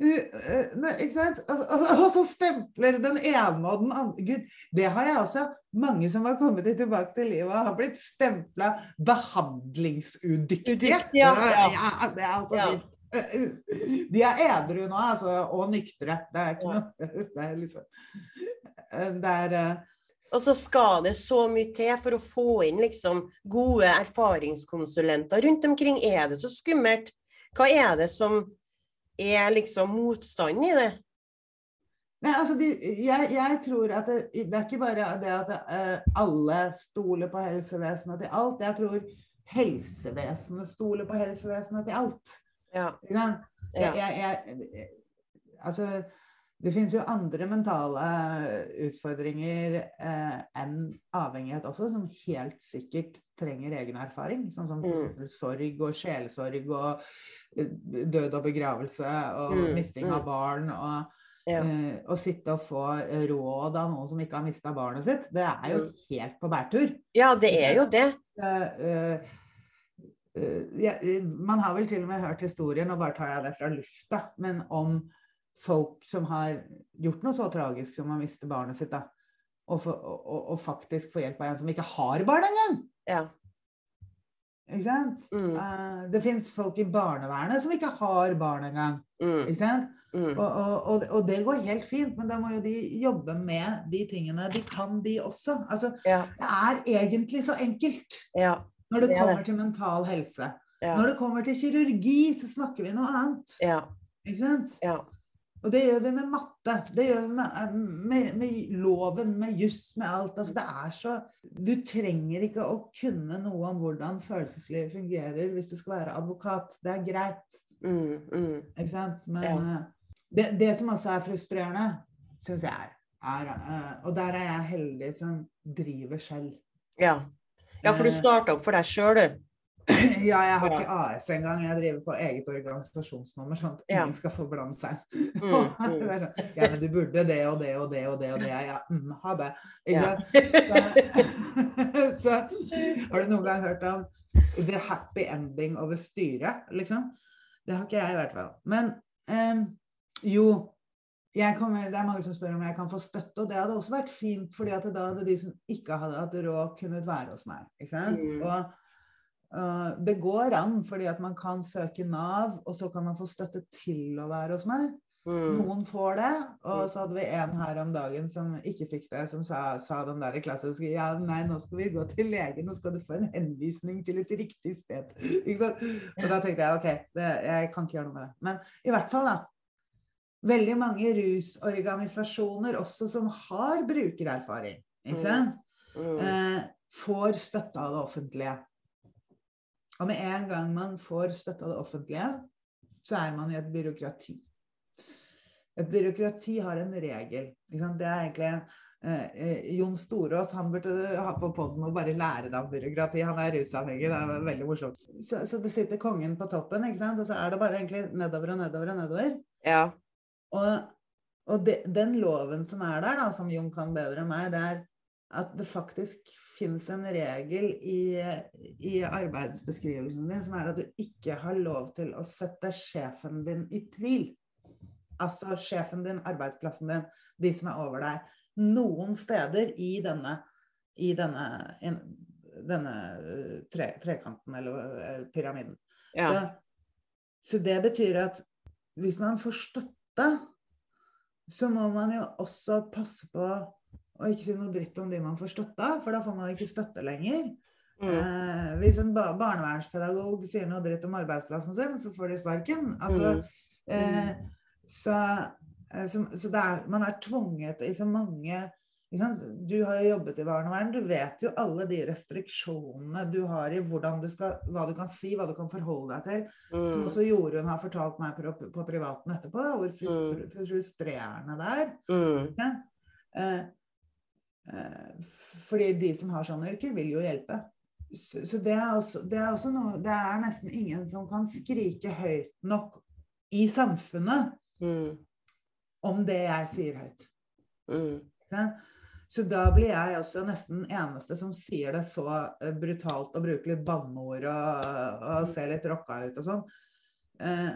Nei, ikke sant? Og, så stempler den ene og den andre Gud, det har jeg også. Mange som har kommet tilbake til livet, har blitt stempla behandlingsudyktige. Udyktige, ja. ja. det er altså Ja. litt De er edru nå, altså, og nyktre. Det er ikke noe Det er liksom Det er Og så skal det så mye til for å få inn liksom gode erfaringskonsulenter rundt omkring. Er det så skummelt? Hva er det som er liksom motstanden i det? Nei, altså de, jeg, jeg tror at det, det er ikke bare det at uh, alle stoler på helsevesenet til alt. Jeg tror helsevesenet stoler på helsevesenet til alt. Ja. Ja. Jeg, jeg, altså, det finnes jo andre mentale utfordringer eh, enn avhengighet også, som helt sikkert trenger egen erfaring. Sånn som Mm. f.eks. sorg og sjelesorg og død og begravelse og Mm, misting av mm. barn. og Ja. uh, Å sitte og få råd av noen som ikke har mista barnet sitt, det er jo Mm. helt på bærtur. ja, det er jo det. Uh, ja, man har vel til og med hørt historien, nå bare tar jeg det fra lufta, men om folk som har gjort noe så tragisk som å miste barnet sitt, da. Og, og, og, og faktisk få hjelp av en som ikke har barn engang! Ja. Ikke sant? Mm. Uh, det fins folk i barnevernet som ikke har barn engang. Mm. Ikke sant? Mm. Og, og, og, det går helt fint, men da må jo de jobbe med de tingene de kan, de også. Altså, Ja. det er egentlig så enkelt Ja. når det Det er kommer det. til mental helse. Ja. Når det kommer til kirurgi, så snakker vi noe annet. Ja. Ikke sant? Og det gjør vi med matte, det gjør vi med, med, med loven, med juss, med alt. Altså, det er så Du trenger ikke å kunne noe om hvordan følelseslivet fungerer hvis du skal være advokat. Det er greit. Mm. Mm. Ikke sant? Men Ja. eh, det, det som også er frustrerende, syns jeg, er eh, Og der er jeg heldig som driver selv. Ja. ja, for du Eh, starta opp for deg sjøl, du. Ja, jeg har ikke AS engang. Jeg driver på eget organisasjonsnummer, sånn at ingen skal få blande seg. Mm, er sånn, ja, men du burde det og det og det og det og det. Ja, mm, ha det. Ja. Så, så har du noen gang hørt om the happy ending over styret, liksom? Det har ikke jeg i hvert fall. Men um, jo, jeg kommer, det er mange som spør om jeg kan få støtte, og det hadde også vært fint, fordi at da hadde de som ikke hadde hatt råd, kunnet være hos meg. Ikke sant? Mm. Og det går an, fordi at man kan søke Nav, og så kan man få støtte til å være hos meg. Mm. Noen får det, og Mm. så hadde vi en her om dagen som ikke fikk det, som sa, sa den der klassiske Ja, nei, nå skal vi gå til legen, nå skal du få en henvisning til et riktig sted. Og da tenkte jeg OK, det, jeg kan ikke gjøre noe med det. Men i hvert fall, da. Veldig mange rusorganisasjoner også som har brukererfaring, ikke Mm. sant? Mm. eh, får støtte av det offentlige. Og med en gang man får støtte av det offentlige, så er man i et byråkrati. Et byråkrati har en regel. Det er egentlig eh, eh, Jon Storås han burde ha på poden og bare lære deg om byråkrati. Han er rusavhengig. Det er veldig morsomt. Så, så det sitter kongen på toppen, ikke sant? og så er det bare egentlig nedover og nedover og nedover. Ja. Og, og de, den loven som er der, da, som Jon kan bedre enn meg, det er at det faktisk finnes en regel i, i arbeidsbeskrivelsen din som er at du ikke har lov til å sette sjefen din i tvil. Altså sjefen din, arbeidsplassen din, de som er over deg. Noen steder i denne, i denne, in, denne uh, tre, trekanten eller uh, pyramiden. Ja. Så, så det betyr at hvis man får støtte, så må man jo også passe på å ikke si noe dritt om de man får støtte av, for da får man ikke støtte lenger. Mm. Eh, hvis en ba barnevernspedagog sier noe dritt om arbeidsplassen sin, så får de sparken. Altså, Mm. eh, så, eh, så, så er, man er tvunget i så mange? Du har jo jobbet i barnevern, du vet jo alle de restriksjonene du har i du skal, hva du kan si, hva du kan forholde deg til. Som Mm. også Jorunn har fortalt meg på, på privaten etterpå, hvor frustr frustrerende det er. Mm. Ja. Eh, fordi de som har sånne yrker, vil jo hjelpe. Så, det, er også, det er også noe Det er nesten ingen som kan skrike høyt nok i samfunnet Mm. om det jeg sier høyt. Mm. Så da blir jeg også nesten den eneste som sier det så eh, brutalt og bruker litt banneord og, og ser litt rocka ut og sånn. Eh,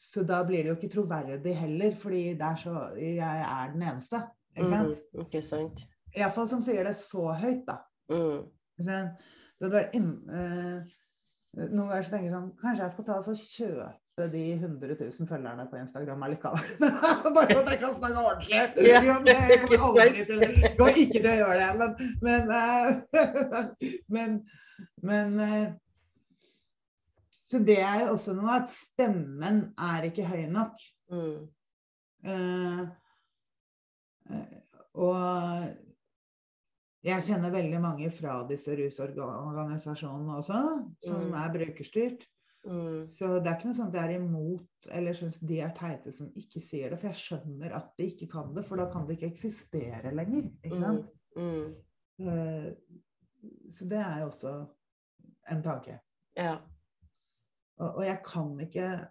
så da blir det jo ikke troverdig heller, fordi det er så, jeg er den eneste. Ikke sant? Mm. Ikke sant. Iallfall som sier det så høyt, da. Mm. Det hadde in, eh, noen ganger så tenker jeg sånn Kanskje jeg skal ta og kjøpe de 100 000 følgerne på Instagram allikevel. Bare for at jeg kan snakke ordentlig. Ja, jeg kommer aldri til ikke til å gjøre det, men Men, eh, men, men eh, Så det er jo også noe at stemmen er ikke høy nok. Mm. Eh, og jeg kjenner veldig mange fra disse rusorganisasjonene også, som Mm. er brukerstyrt. Mm. Så det er ikke noe sånt jeg er imot eller syns de er teite som ikke sier det. For jeg skjønner at de ikke kan det, for da kan det ikke eksistere lenger. Ikke sant? Mm. Eh, Så det er jo også en tanke. Ja. Og, og jeg kan ikke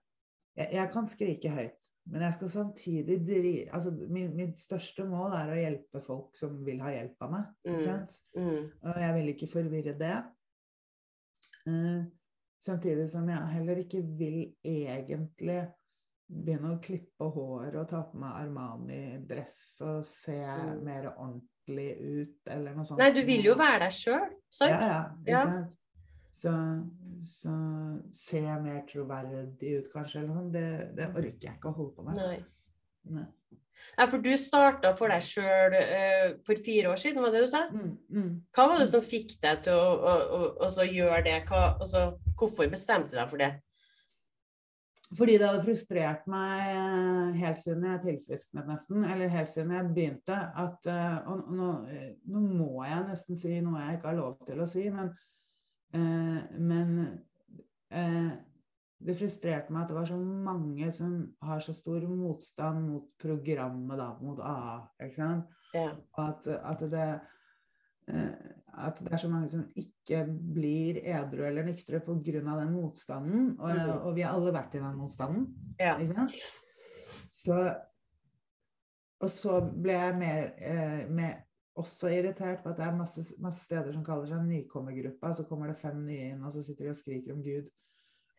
jeg, jeg kan skrike høyt, men jeg skal samtidig dri... Altså, min, mitt største mål er å hjelpe folk som vil ha hjelp av meg. Ikke Mm. sant? Mm. Og jeg vil ikke forvirre det. Uh, samtidig som jeg heller ikke vil egentlig begynne å klippe hår og ta på meg Armani-dress og se Mm. mer ordentlig ut, eller noe sånt. Nei, du vil jo være deg sjøl? Ja, ja. Ikke Ja. Sant? Så, ser jeg mer troverdig ut, kanskje. Eller noe. Det, det orker jeg ikke å holde på med. Nei. Nei. Ja, for du starta for deg sjøl for fire år siden, var det du sa? Mm, mm. Hva var det som fikk deg til å, å, å, å så gjøre det? Hva, altså, hvorfor bestemte du deg for det? Fordi det hadde frustrert meg eh, helt siden jeg tilfrisknet nesten, eller helt siden jeg begynte, at eh, Og nå, eh, nå må jeg nesten si noe jeg ikke har lov til å si, men, eh, men eh, det frustrerte meg at det var så mange som har så stor motstand mot programmet, da, mot AA. ikke sant? Ja. At, at, det, eh, at det er så mange som ikke blir edru eller nyktre pga. den motstanden. Og, Mhm. og vi har alle vært i den motstanden. Ja. Ikke sant? Så, og så ble jeg mer, eh, mer også irritert på at det er masse, masse steder som kaller seg nykommergruppa, så kommer det fem nye inn, og så sitter de og skriker om Gud.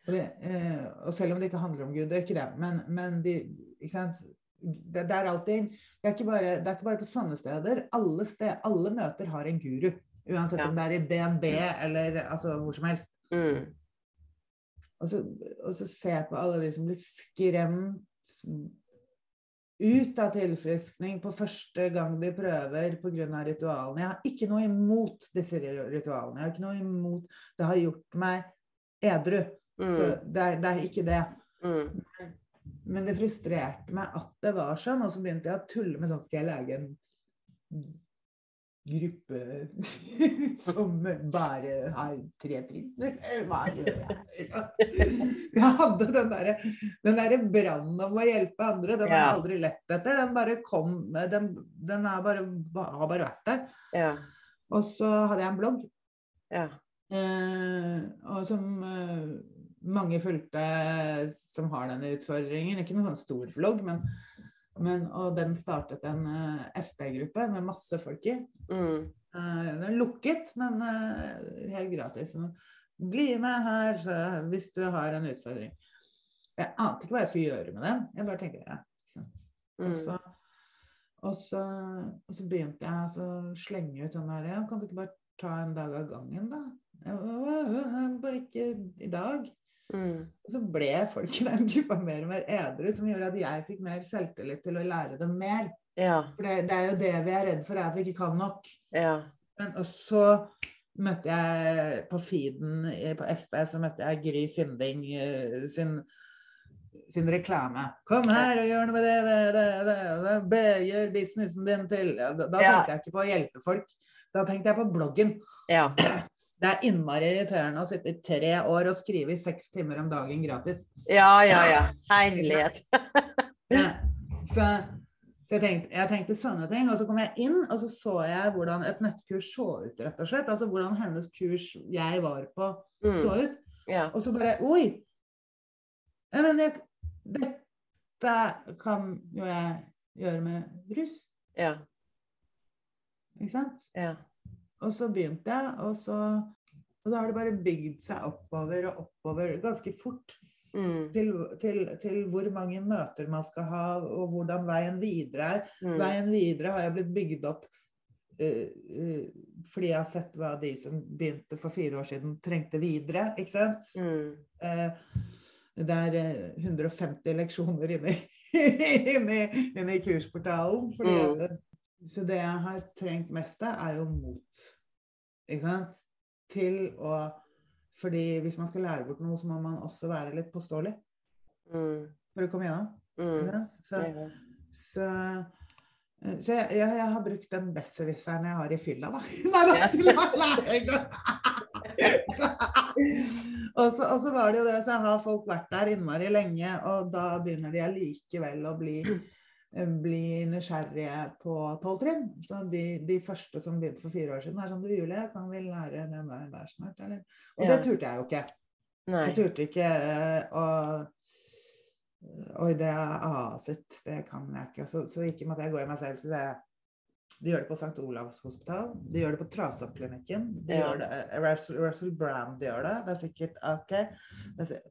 Og, det, eh, og selv om det ikke handler om Gud, det er ikke det, men, men de ikke sant? Det, det er alltid det er, ikke bare, det er ikke bare på sånne steder. Alle, sted, alle møter har en guru. Uansett Ja. om det er i DNB eller altså, hvor som helst. Mm. Og så, og så se på alle de som blir skremt ut av tilfriskning på første gang de prøver pga. ritualene. Jeg har ikke noe imot disse ritualene. Jeg har ikke noe imot Det har gjort meg edru. Så Mm. det er, det er ikke det. Mm. Men det frustrerte meg at det var sånn, og så begynte jeg å tulle med sånn Skal jeg lage en gruppe som bare har tre trinn? Eller hva gjør jeg? Jeg hadde den derre den der brannen om å hjelpe andre, den har jeg aldri lett etter. Den bare kom Den, den bare, har bare vært der. Ja. Og så hadde jeg en blogg Ja. Eh, og som eh, mange fulgte som har denne utfordringen. Ikke noen sånn stor blogg, men, men Og den startet en uh, FB-gruppe med masse folk i. Mm. Uh, den lukket, men uh, helt gratis. Bli med her hvis du har en utfordring. Jeg ante ikke hva jeg skulle gjøre med dem. Jeg bare tenkte ja. sant. Og Mm. så, og, så, og så begynte jeg å slenge ut sånn her ja, Kan du ikke bare ta en dag av gangen, da? Jeg, bare ikke i dag. Mm. Og så ble folk i den gruppa mer og mer edru, som gjorde at jeg fikk mer selvtillit til å lære dem mer. Ja. For det, det er jo det vi er redd for, er at vi ikke kan nok. Ja. Men, og så møtte jeg på feeden på FB, så møtte jeg Gry Sinding eh, sin, sin reklame. Kom her og gjør noe med det, det, det, det, det, be, gjør businessen din til. Ja, da da Ja. tenkte jeg ikke på å hjelpe folk. Da tenkte jeg på bloggen. Ja. Det er innmari irriterende å sitte i tre år og skrive i seks timer om dagen gratis. Ja, ja, ja. Herlighet. Ja. Så, så jeg, tenkte, jeg tenkte sånne ting. Og så kom jeg inn, og så så jeg hvordan et nettkurs så ut, rett og slett. Altså hvordan hennes kurs jeg var på, Mm. så ut. Ja. Og så bare Oi! Men jeg, dette kan jo jeg gjøre med rus. Ja. Ikke sant? Ja. Og så begynte jeg, og så, og da har det bare bygd seg oppover og oppover ganske fort. Mm. Til, til, til hvor mange møter man skal ha, og hvordan veien videre er. Mm. Veien videre har jeg blitt bygd opp uh, uh, fordi jeg har sett hva de som begynte for fire år siden, trengte videre. ikke sant? Mm. Uh, det er eh, 150 leksjoner inni, inni, inni kursportalen. Fordi Mm. Så det jeg har trengt mest av, er jo mot. Ikke sant? Til å Fordi hvis man skal lære bort noe, så må man også være litt påståelig Mm. for å komme gjennom. Mm. Så. Så, eh, så jeg, jeg, jeg har brukt den besserwisseren jeg har i fylla, da. Nei, da, til å lære og, så, og så var det jo det, så har folk vært der innmari lenge, og da begynner de allikevel å bli, bli nysgjerrige på tolv trinn. Så de, de første som begynte for fire år siden, er sånn Du Julie, kan vi lære den der, der snart, eller? Og Ja. det turte jeg jo ikke. Nei. Jeg turte ikke eh, å Oi, det er AA sitt, det kan jeg ikke. Så, så ikke måtte jeg gå i meg selv. Så sa jeg de gjør det på St. Olavs hospital, de gjør det på Trastoppklinikken. De Ja. gjør det, eh, Russell, Russell Brand gjør det. Det er sikkert OK. Det er,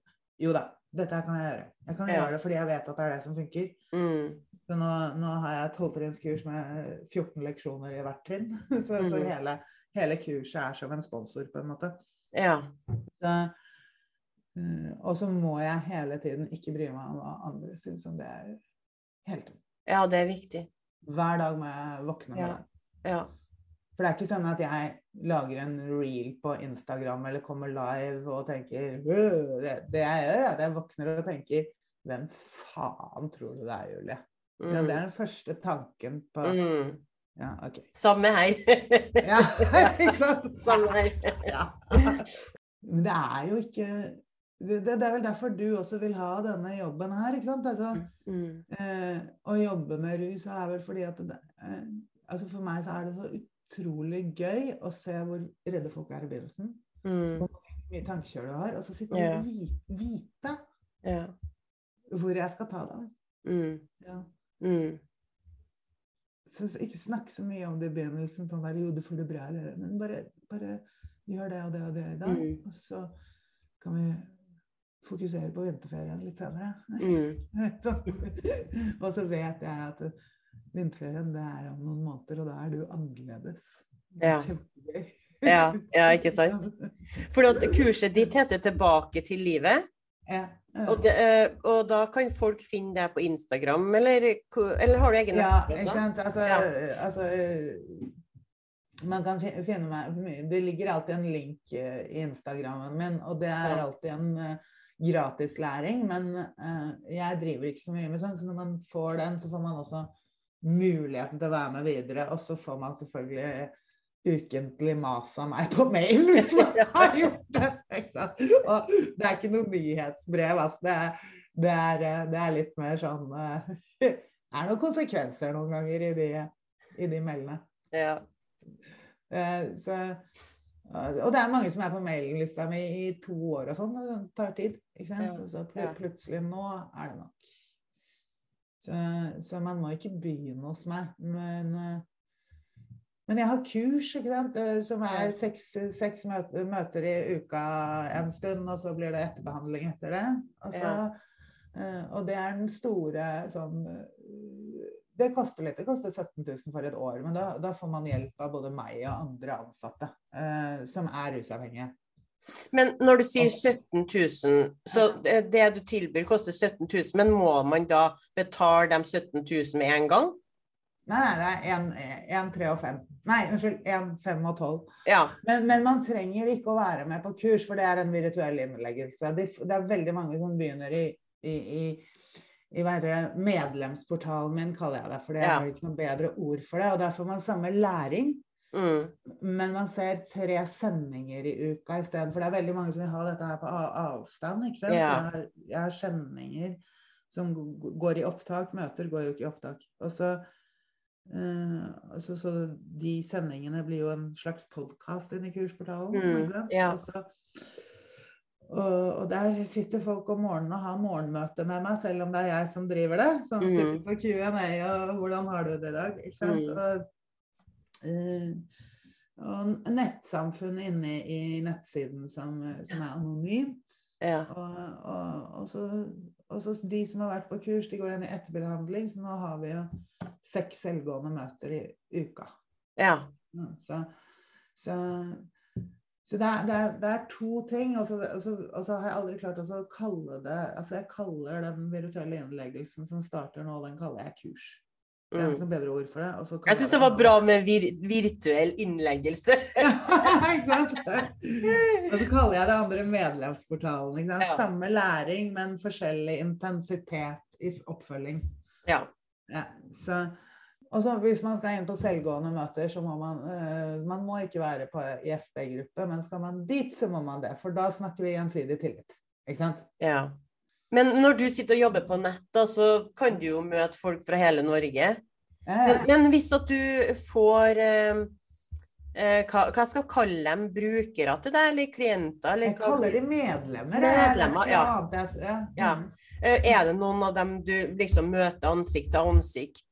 jo da, dette kan jeg gjøre. Jeg kan Ja. gjøre det fordi jeg vet at det er det som funker. Mm. Så nå, nå har jeg tolvtrinnskurs med 14 leksjoner i hvert trinn. Så, så Mhm. hele, hele kurset er som en sponsor, på en måte. Ja. Så, eh, og så må jeg hele tiden ikke bry meg om hva andre syns om det. er Hele tiden. ja, det er viktig. Hver dag må jeg våkne med Ja. det. Ja. For det er ikke sånn at jeg lager en reel på Instagram eller kommer live og tenker det, det jeg gjør, er at jeg våkner og tenker Hvem faen tror du det er, Julie? Ja, det er den første tanken på Mm. Ja, OK. Samme her. Ja, ikke sant? Samme her. Ja. Men det er jo ikke det, det er vel derfor du også vil ha denne jobben her, ikke sant? Altså, Mm. eh, å jobbe med rus er vel fordi at det, eh, altså For meg så er det så utrolig gøy å se hvor redde folk er i begynnelsen. Mm. Hvor mye tankekjør du har. Og så sitte yeah. og vi- vite yeah. hvor jeg skal ta deg. Mm. Ja. Mm. Så ikke snakk så mye om det i begynnelsen, sånn der jo, du får det bra, det, men bare, bare gjør det og det og det i dag. Mm. Og så kan vi fokusere på vinterferien litt senere. Mm. og så vet jeg at vinterferien det er om noen måneder, og da er du annerledes. Er Ja. Kjempegøy. Ja, ja, ikke sant? For at kurset ditt heter 'Tilbake til livet'. Ja. Og, det, eh, og da kan folk finne deg på Instagram, eller, eller har du egen Ja, ikke sant. Altså, Ja. altså eh, Man kan finne meg Det ligger alltid en link eh, i Instagrammen min, og det er alltid en gratis gratislæring. Men jeg driver ikke så mye med sånn, så når man får den, så får man også muligheten til å være med videre. Og så får man selvfølgelig ukentlig mas av meg på mail hvis man har gjort det. Og det er ikke noe nyhetsbrev. Altså. Det, er, det, er, eh, det er litt mer sånn eh, Det er noen konsekvenser noen ganger i de, i de mailene. Ja. Eh, Så, eh, og det er mange som er på mailinglista mi i to år og sånn. Det tar tid. ikke sant? Og så plutselig nå er det nok. Så, så man må ikke begynne hos meg. Men, eh, men jeg har kurs ikke sant? eh, som er seks, seks møter, i uka en stund, og så blir det etterbehandling etter det. Og, Ja. eh, og det er den store sånn Det koster litt. Det koster 17 000 for et år, men da, da får man hjelp av både meg og andre ansatte eh, som er rusavhengige. Men når du sier 17 000, så det du tilbyr koster 17 000, men må man da betale de 17 000 med en gang? Nei, nei, det er 1, 3 og 5. Nei, unnskyld. 1, 5 og 12. Ja. Men, men man trenger ikke å være med på kurs, for det er en virtuell innleggelse. Det, det er veldig mange som begynner i, i, i, i medlemsportalen min, kaller jeg det. For det Ja. er ikke noe bedre ord for det. Og der får man samme læring, Mm. men man ser tre sendinger i uka istedenfor. Det er veldig mange som vil ha dette her på avstand. ikke sant? Yeah. Jeg har, jeg har sendinger som går i opptak. Møter går jo ikke i opptak. Og så eh, så, så de sendingene blir jo en slags podkast inni kursportalen. Mm, ikke sant? Yeah. Og, så, og, der sitter folk om morgenen og har morgenmøte med meg, selv om det er jeg som driver det. Sånn Mhm. sitter på Q&A og 'hvordan har du det i dag?' Ikke sant? Mm. Og, eh, og nettsamfunn inne i nettsiden som, som er anonymt. Ja. Og, og, og, så, og så de som har vært på kurs, de går inn i etterbehandling, så nå har vi jo seks selvgående møter i uka. ja. Så, så, så det, er, det, er, det er to ting. Og så har jeg aldri klart å kalle det Altså jeg kaller den virtuelle innleggelsen som starter nå, den kaller jeg kurs. Det er Mm. ikke noe bedre ord for det. Jeg syns det var bra med vir virtuell innleggelse. ikke sant? Og så kaller jeg det andre medlemsportalen. Ja. Samme læring, men forskjellig intensitet i oppfølging. Ja. Ja, så, og så hvis man skal inn på selvgående møter, så må man eh, Man må ikke være på i FB-gruppe, men skal man dit, så må man det. For da snakker vi gjensidig tillit. Ikke sant? Ja. Men når du sitter og jobber på nett, da, så kan du jo møte folk fra hele Norge. Men, men hvis at du får eh, eh, hva, hva skal jeg kalle dem? Brukere til deg, eller klienter? Eller jeg kaller de medlemmer. Medlemmer, er ja. ja. Ja. Mm. Eh, Er det noen av dem du liksom møter ansikt til ansikt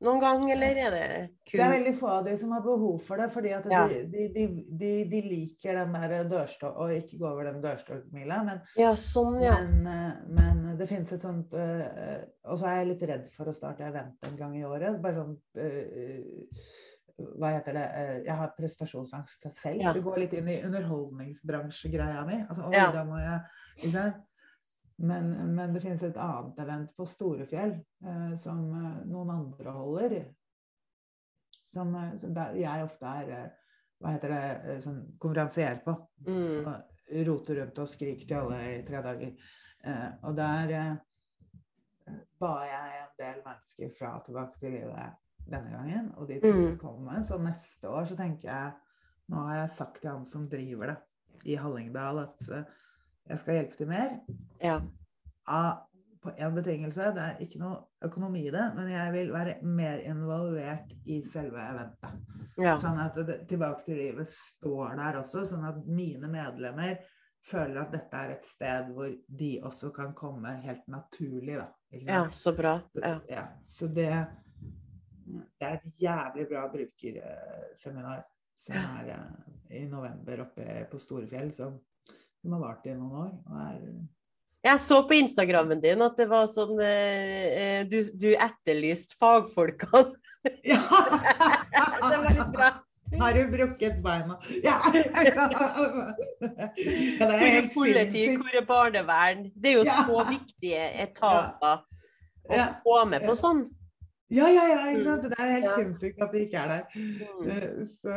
noen gang, eller er det kun Det er veldig få av de som har behov for det, fordi at Ja. de, de, de, de, liker den der dørstokk og ikke gå over den dørstokkmila. Men, Ja, sånn, ja. men, eh, men det finnes et sånt øh, Og så er jeg litt redd for å starte event en gang i året. Bare sånn øh, Hva heter det Jeg har prestasjonsangst selv. Ja. Det går litt inn i underholdningsbransjegreia mi. Altså, å, Ja. da må jeg ikke sant? Men, men det finnes et annet event på Storefjell eh, som eh, noen andre holder. Som, eh, som der jeg ofte er eh, hva heter det, sånn konferansier på. Mm. Og roter rundt og skriker til alle i tre dager. Eh, og der eh, ba jeg en del mennesker fra tilbake til livet denne gangen, og de tror kom med. Så neste år så tenker jeg Nå har jeg sagt til han som driver det i Hallingdal, at jeg skal hjelpe til mer. Ja. av, på én betingelse. Det er ikke noe økonomi i det, men jeg vil være mer involvert i selve eventet. ja. Sånn at det, Tilbake til livet står der også, sånn at mine medlemmer føler at dette er et sted hvor de også kan komme helt naturlig. Da, ja, så bra. Ja. Ja, så det, det er et jævlig bra brukerseminar som er eh, i november oppe på Storefjell, som, som har vart i noen år. og er Jeg så på Instagrammen din at det var sånn eh, eh, du, du etterlyste fagfolkene. Ja! Det var litt bra. Har du brukket beina? Ja! ja det Hvor er politi, hvor er barnevern? Det er jo Ja. så viktige etater å Ja. få med på sånn. Ja, ja, ja. Sant? Det er helt sinnssykt at de ikke er der. Mm. Eh, Så,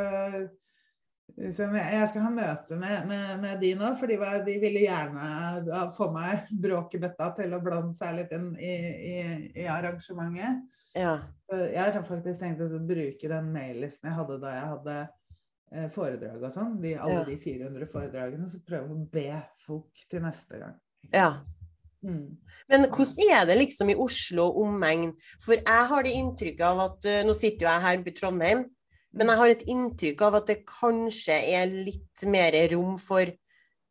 så jeg skal ha møte med, med, med de nå, for de, var, de ville gjerne få meg bråkebøtta til å blande seg litt inn i, i, i arrangementet. Ja. Jeg har faktisk tenkt å bruke den maillisten jeg hadde da jeg hadde eh, foredrag og sånn, de, alle Ja. de 400 foredragene, så prøve å be folk til neste gang. ja. Mm. Men hvordan er det liksom i Oslo og omegn? For jeg har det inntrykket av at eh, Nå sitter jo jeg her i Trondheim, men jeg har et inntrykk av at det kanskje er litt mer rom for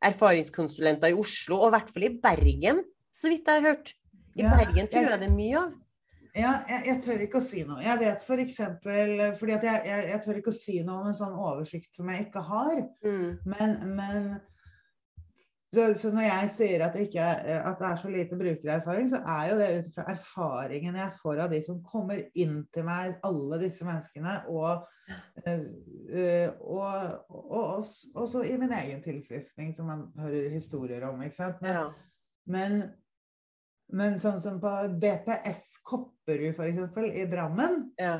erfaringskonsulenter i Oslo, og i hvert fall i Bergen, så vidt jeg har hørt. I Ja, Bergen tror jeg- jeg det er mye av. Ja, jeg, jeg tør ikke å si noe. Jeg vet for eksempel, fordi jeg, jeg tør ikke å si noe om en sånn oversikt som jeg ikke har. Mm. Men, men så, så når jeg sier at det, ikke, er- at det er så lite brukererfaring, så er jo det ut fra erfaringen jeg får av de som kommer inn til meg, alle disse menneskene, og, eh, eh, og, og også, i min egen tilfriskning, som man hører historier om. ikke sant? Men, Ja. men, men sånn som på DPS Kopperud, f.eks., i Drammen, ja.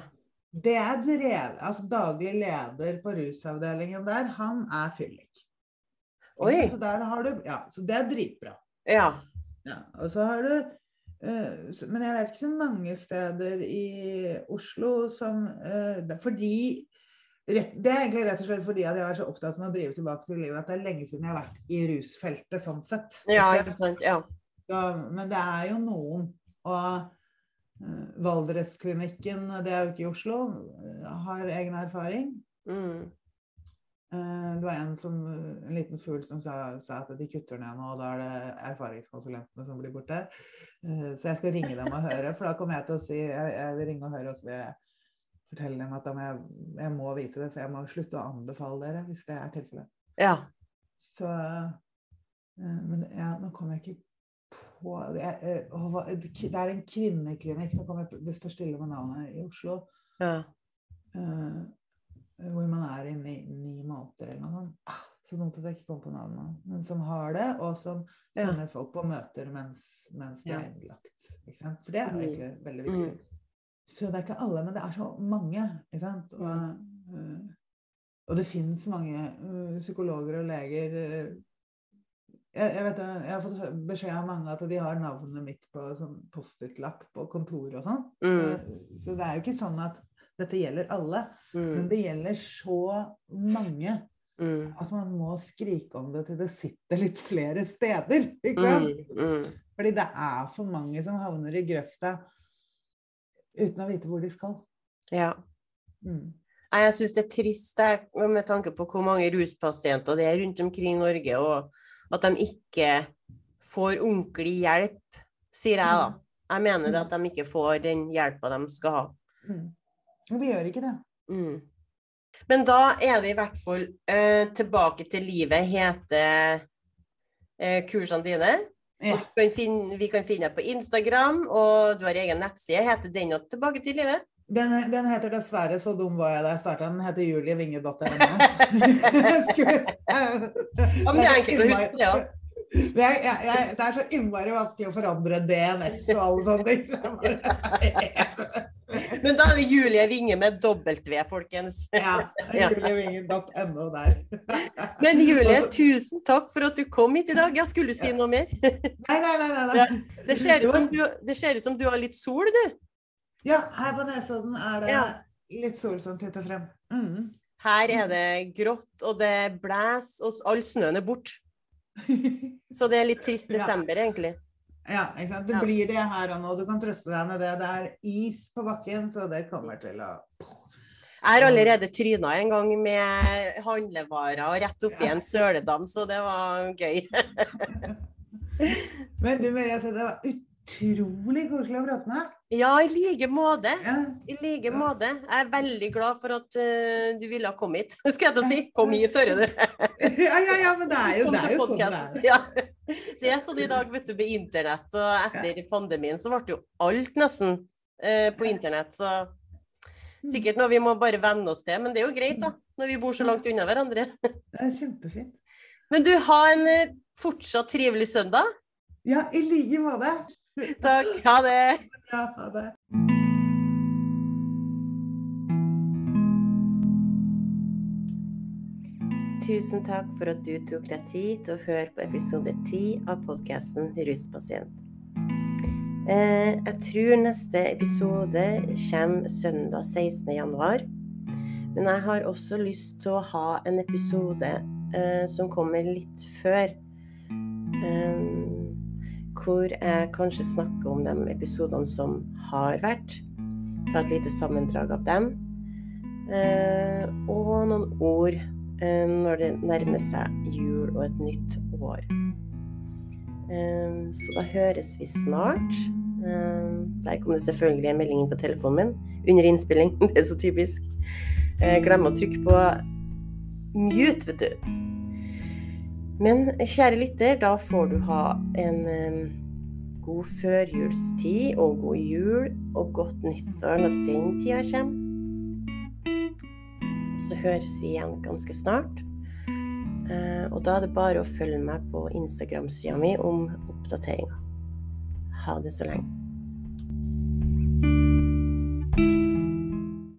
det er drevet Altså daglig leder på rusavdelingen der, han er fyllik. Oi. Så, der har du, ja, så det er dritbra. Ja. Ja, og så har du uh, så- Men jeg vet ikke så mange steder i Oslo som uh, det Fordi rett, Det er egentlig rett og slett fordi at jeg er så opptatt med å drive tilbake til livet at det er lenge siden jeg har vært i rusfeltet sånn sett. ja, Ikke sant. Ja. så, men det er jo noen. Og uh, Valdresklinikken, det er jo ikke i Oslo, eh, har egen erfaring. Mm. Eh, det var en, som, en liten fugl som sa, sa at de kutter ned nå, og da er det erfaringskonsulentene som blir borte. Eh, så jeg skal ringe dem og høre, for da kommer jeg til å si Jeg, jeg vil ringe og høre, og så vil jeg fortelle dem at må jeg, jeg må vite det, for jeg må slutte å anbefale dere hvis det er tilfellet. ja. Så eh, Men ja, nå kommer jeg ikke på det, eh, å, det er en kvinneklinikk, kommer det står stille med navnet, i Oslo. ja. eh, hvor man er i ni måneder eller noe sånt. Ah, så dumt at jeg ikke kom på navnet. Men som har det, og som Ja. sender folk på møter mens, mens de Ja. er innlagt. For det er jo Mm. egentlig veldig viktig. Så det er ikke alle, men det er så mange. Ikke sant? Og, eh, og det finnes mange eh, psykologer og leger eh, jeg, jeg, vet, jeg har fått beskjed av mange at de har navnet mitt på sånn Post-It-lapp på kontoret og sånn. Mm. Så, så det er jo ikke sånn at dette gjelder alle, men Mm. det gjelder så mange Mm. at man må skrike om det til det sitter litt flere steder. Ikke sant? Mm. Mm. Fordi det er for mange som havner i grøfta uten å vite hvor de skal. Ja. Mm. Jeg syns det er trist med tanke på hvor mange ruspasienter det er rundt omkring i Norge, og at de ikke får ordentlig hjelp, sier jeg da. Jeg mener det at de ikke får den hjelpa de skal ha. Mm. Men vi gjør ikke det. Mm. Men da er det i hvert fall eh, Tilbake til livet heter eh, kursene dine. Ja. Kan, finne, vi kan finne deg på Instagram, og du har egen nettside. Heter den òg 'Tilbake til livet'? Den, den heter dessverre Så dum var jeg da jeg starta. Den heter julievinge.no. Ja, men det er enkelt å huske det, ja. Det er, jeg, jeg, det er så innmari vanskelig å forandre DNS og alle sånne ting. Men da er det Julie Winge med W, folkens. Ja, julievinge.no der. Men Julie, tusen takk for at du kom hit i dag. Ja, skulle du si noe mer? Nei, nei, nei. nei. Det ser ut som du, det ser ut som du har litt sol, du. Ja, her på Nesodden er det Ja. litt sol som titter frem. Mm. Her er det grått, og det blåser, og all snøen er borte. Så det er litt trist Ja. desember, egentlig. Ja, ikke sant? Det Ja. blir det her og nå. Du kan trøste deg med det. Det er is på bakken, så det kommer til å Jeg har allerede tryna en gang med handlevarer og rett oppi en søledam, så det var gøy. Men du Merete, det var utrolig koselig å prate med deg. Ja, i like måte. Ja. I like måte. Jeg er veldig glad for at uh, du ville komme hit. Skal jeg til å si. Kom hit, hører du. ja, ja, ja, men det er jo, det er jo sånn det er. Ja. Det er sånn i dag, vet du, med internett. Og etter pandemien så ble jo alt nesten uh, på internett. Så sikkert noe vi må bare venne oss til. Men det er jo greit, da. Når vi bor så langt unna hverandre. Det er kjempefint. Men du, ha en eh, fortsatt trivelig søndag. Ja, i like måte. Takk. Ha det. Ja, ha det. Tusen takk for at du tok deg tid til å høre på episode 10 av podkasten Ruspasient. Eh, jeg tror neste episode kommer søndag 16. januar. Men jeg har også lyst til å ha en episode eh, som kommer litt før. Hvor jeg kanskje snakker om de episodene som har vært. Ta et lite sammendrag av dem. Eh, og noen ord eh, når det nærmer seg jul og et nytt år. Eh, Så da høres vi snart. Der kom det selvfølgelig en melding på telefonen min under innspilling. Det er så typisk. Jeg å trykke på mute, vet du. Men kjære lytter, da får du ha en god førjulstid og god jul og godt nyttår når den tida kommer. Så høres vi igjen ganske snart. Eh, og da er det bare å følge meg på Instagram-sida mi om oppdateringer. Ha det så lenge.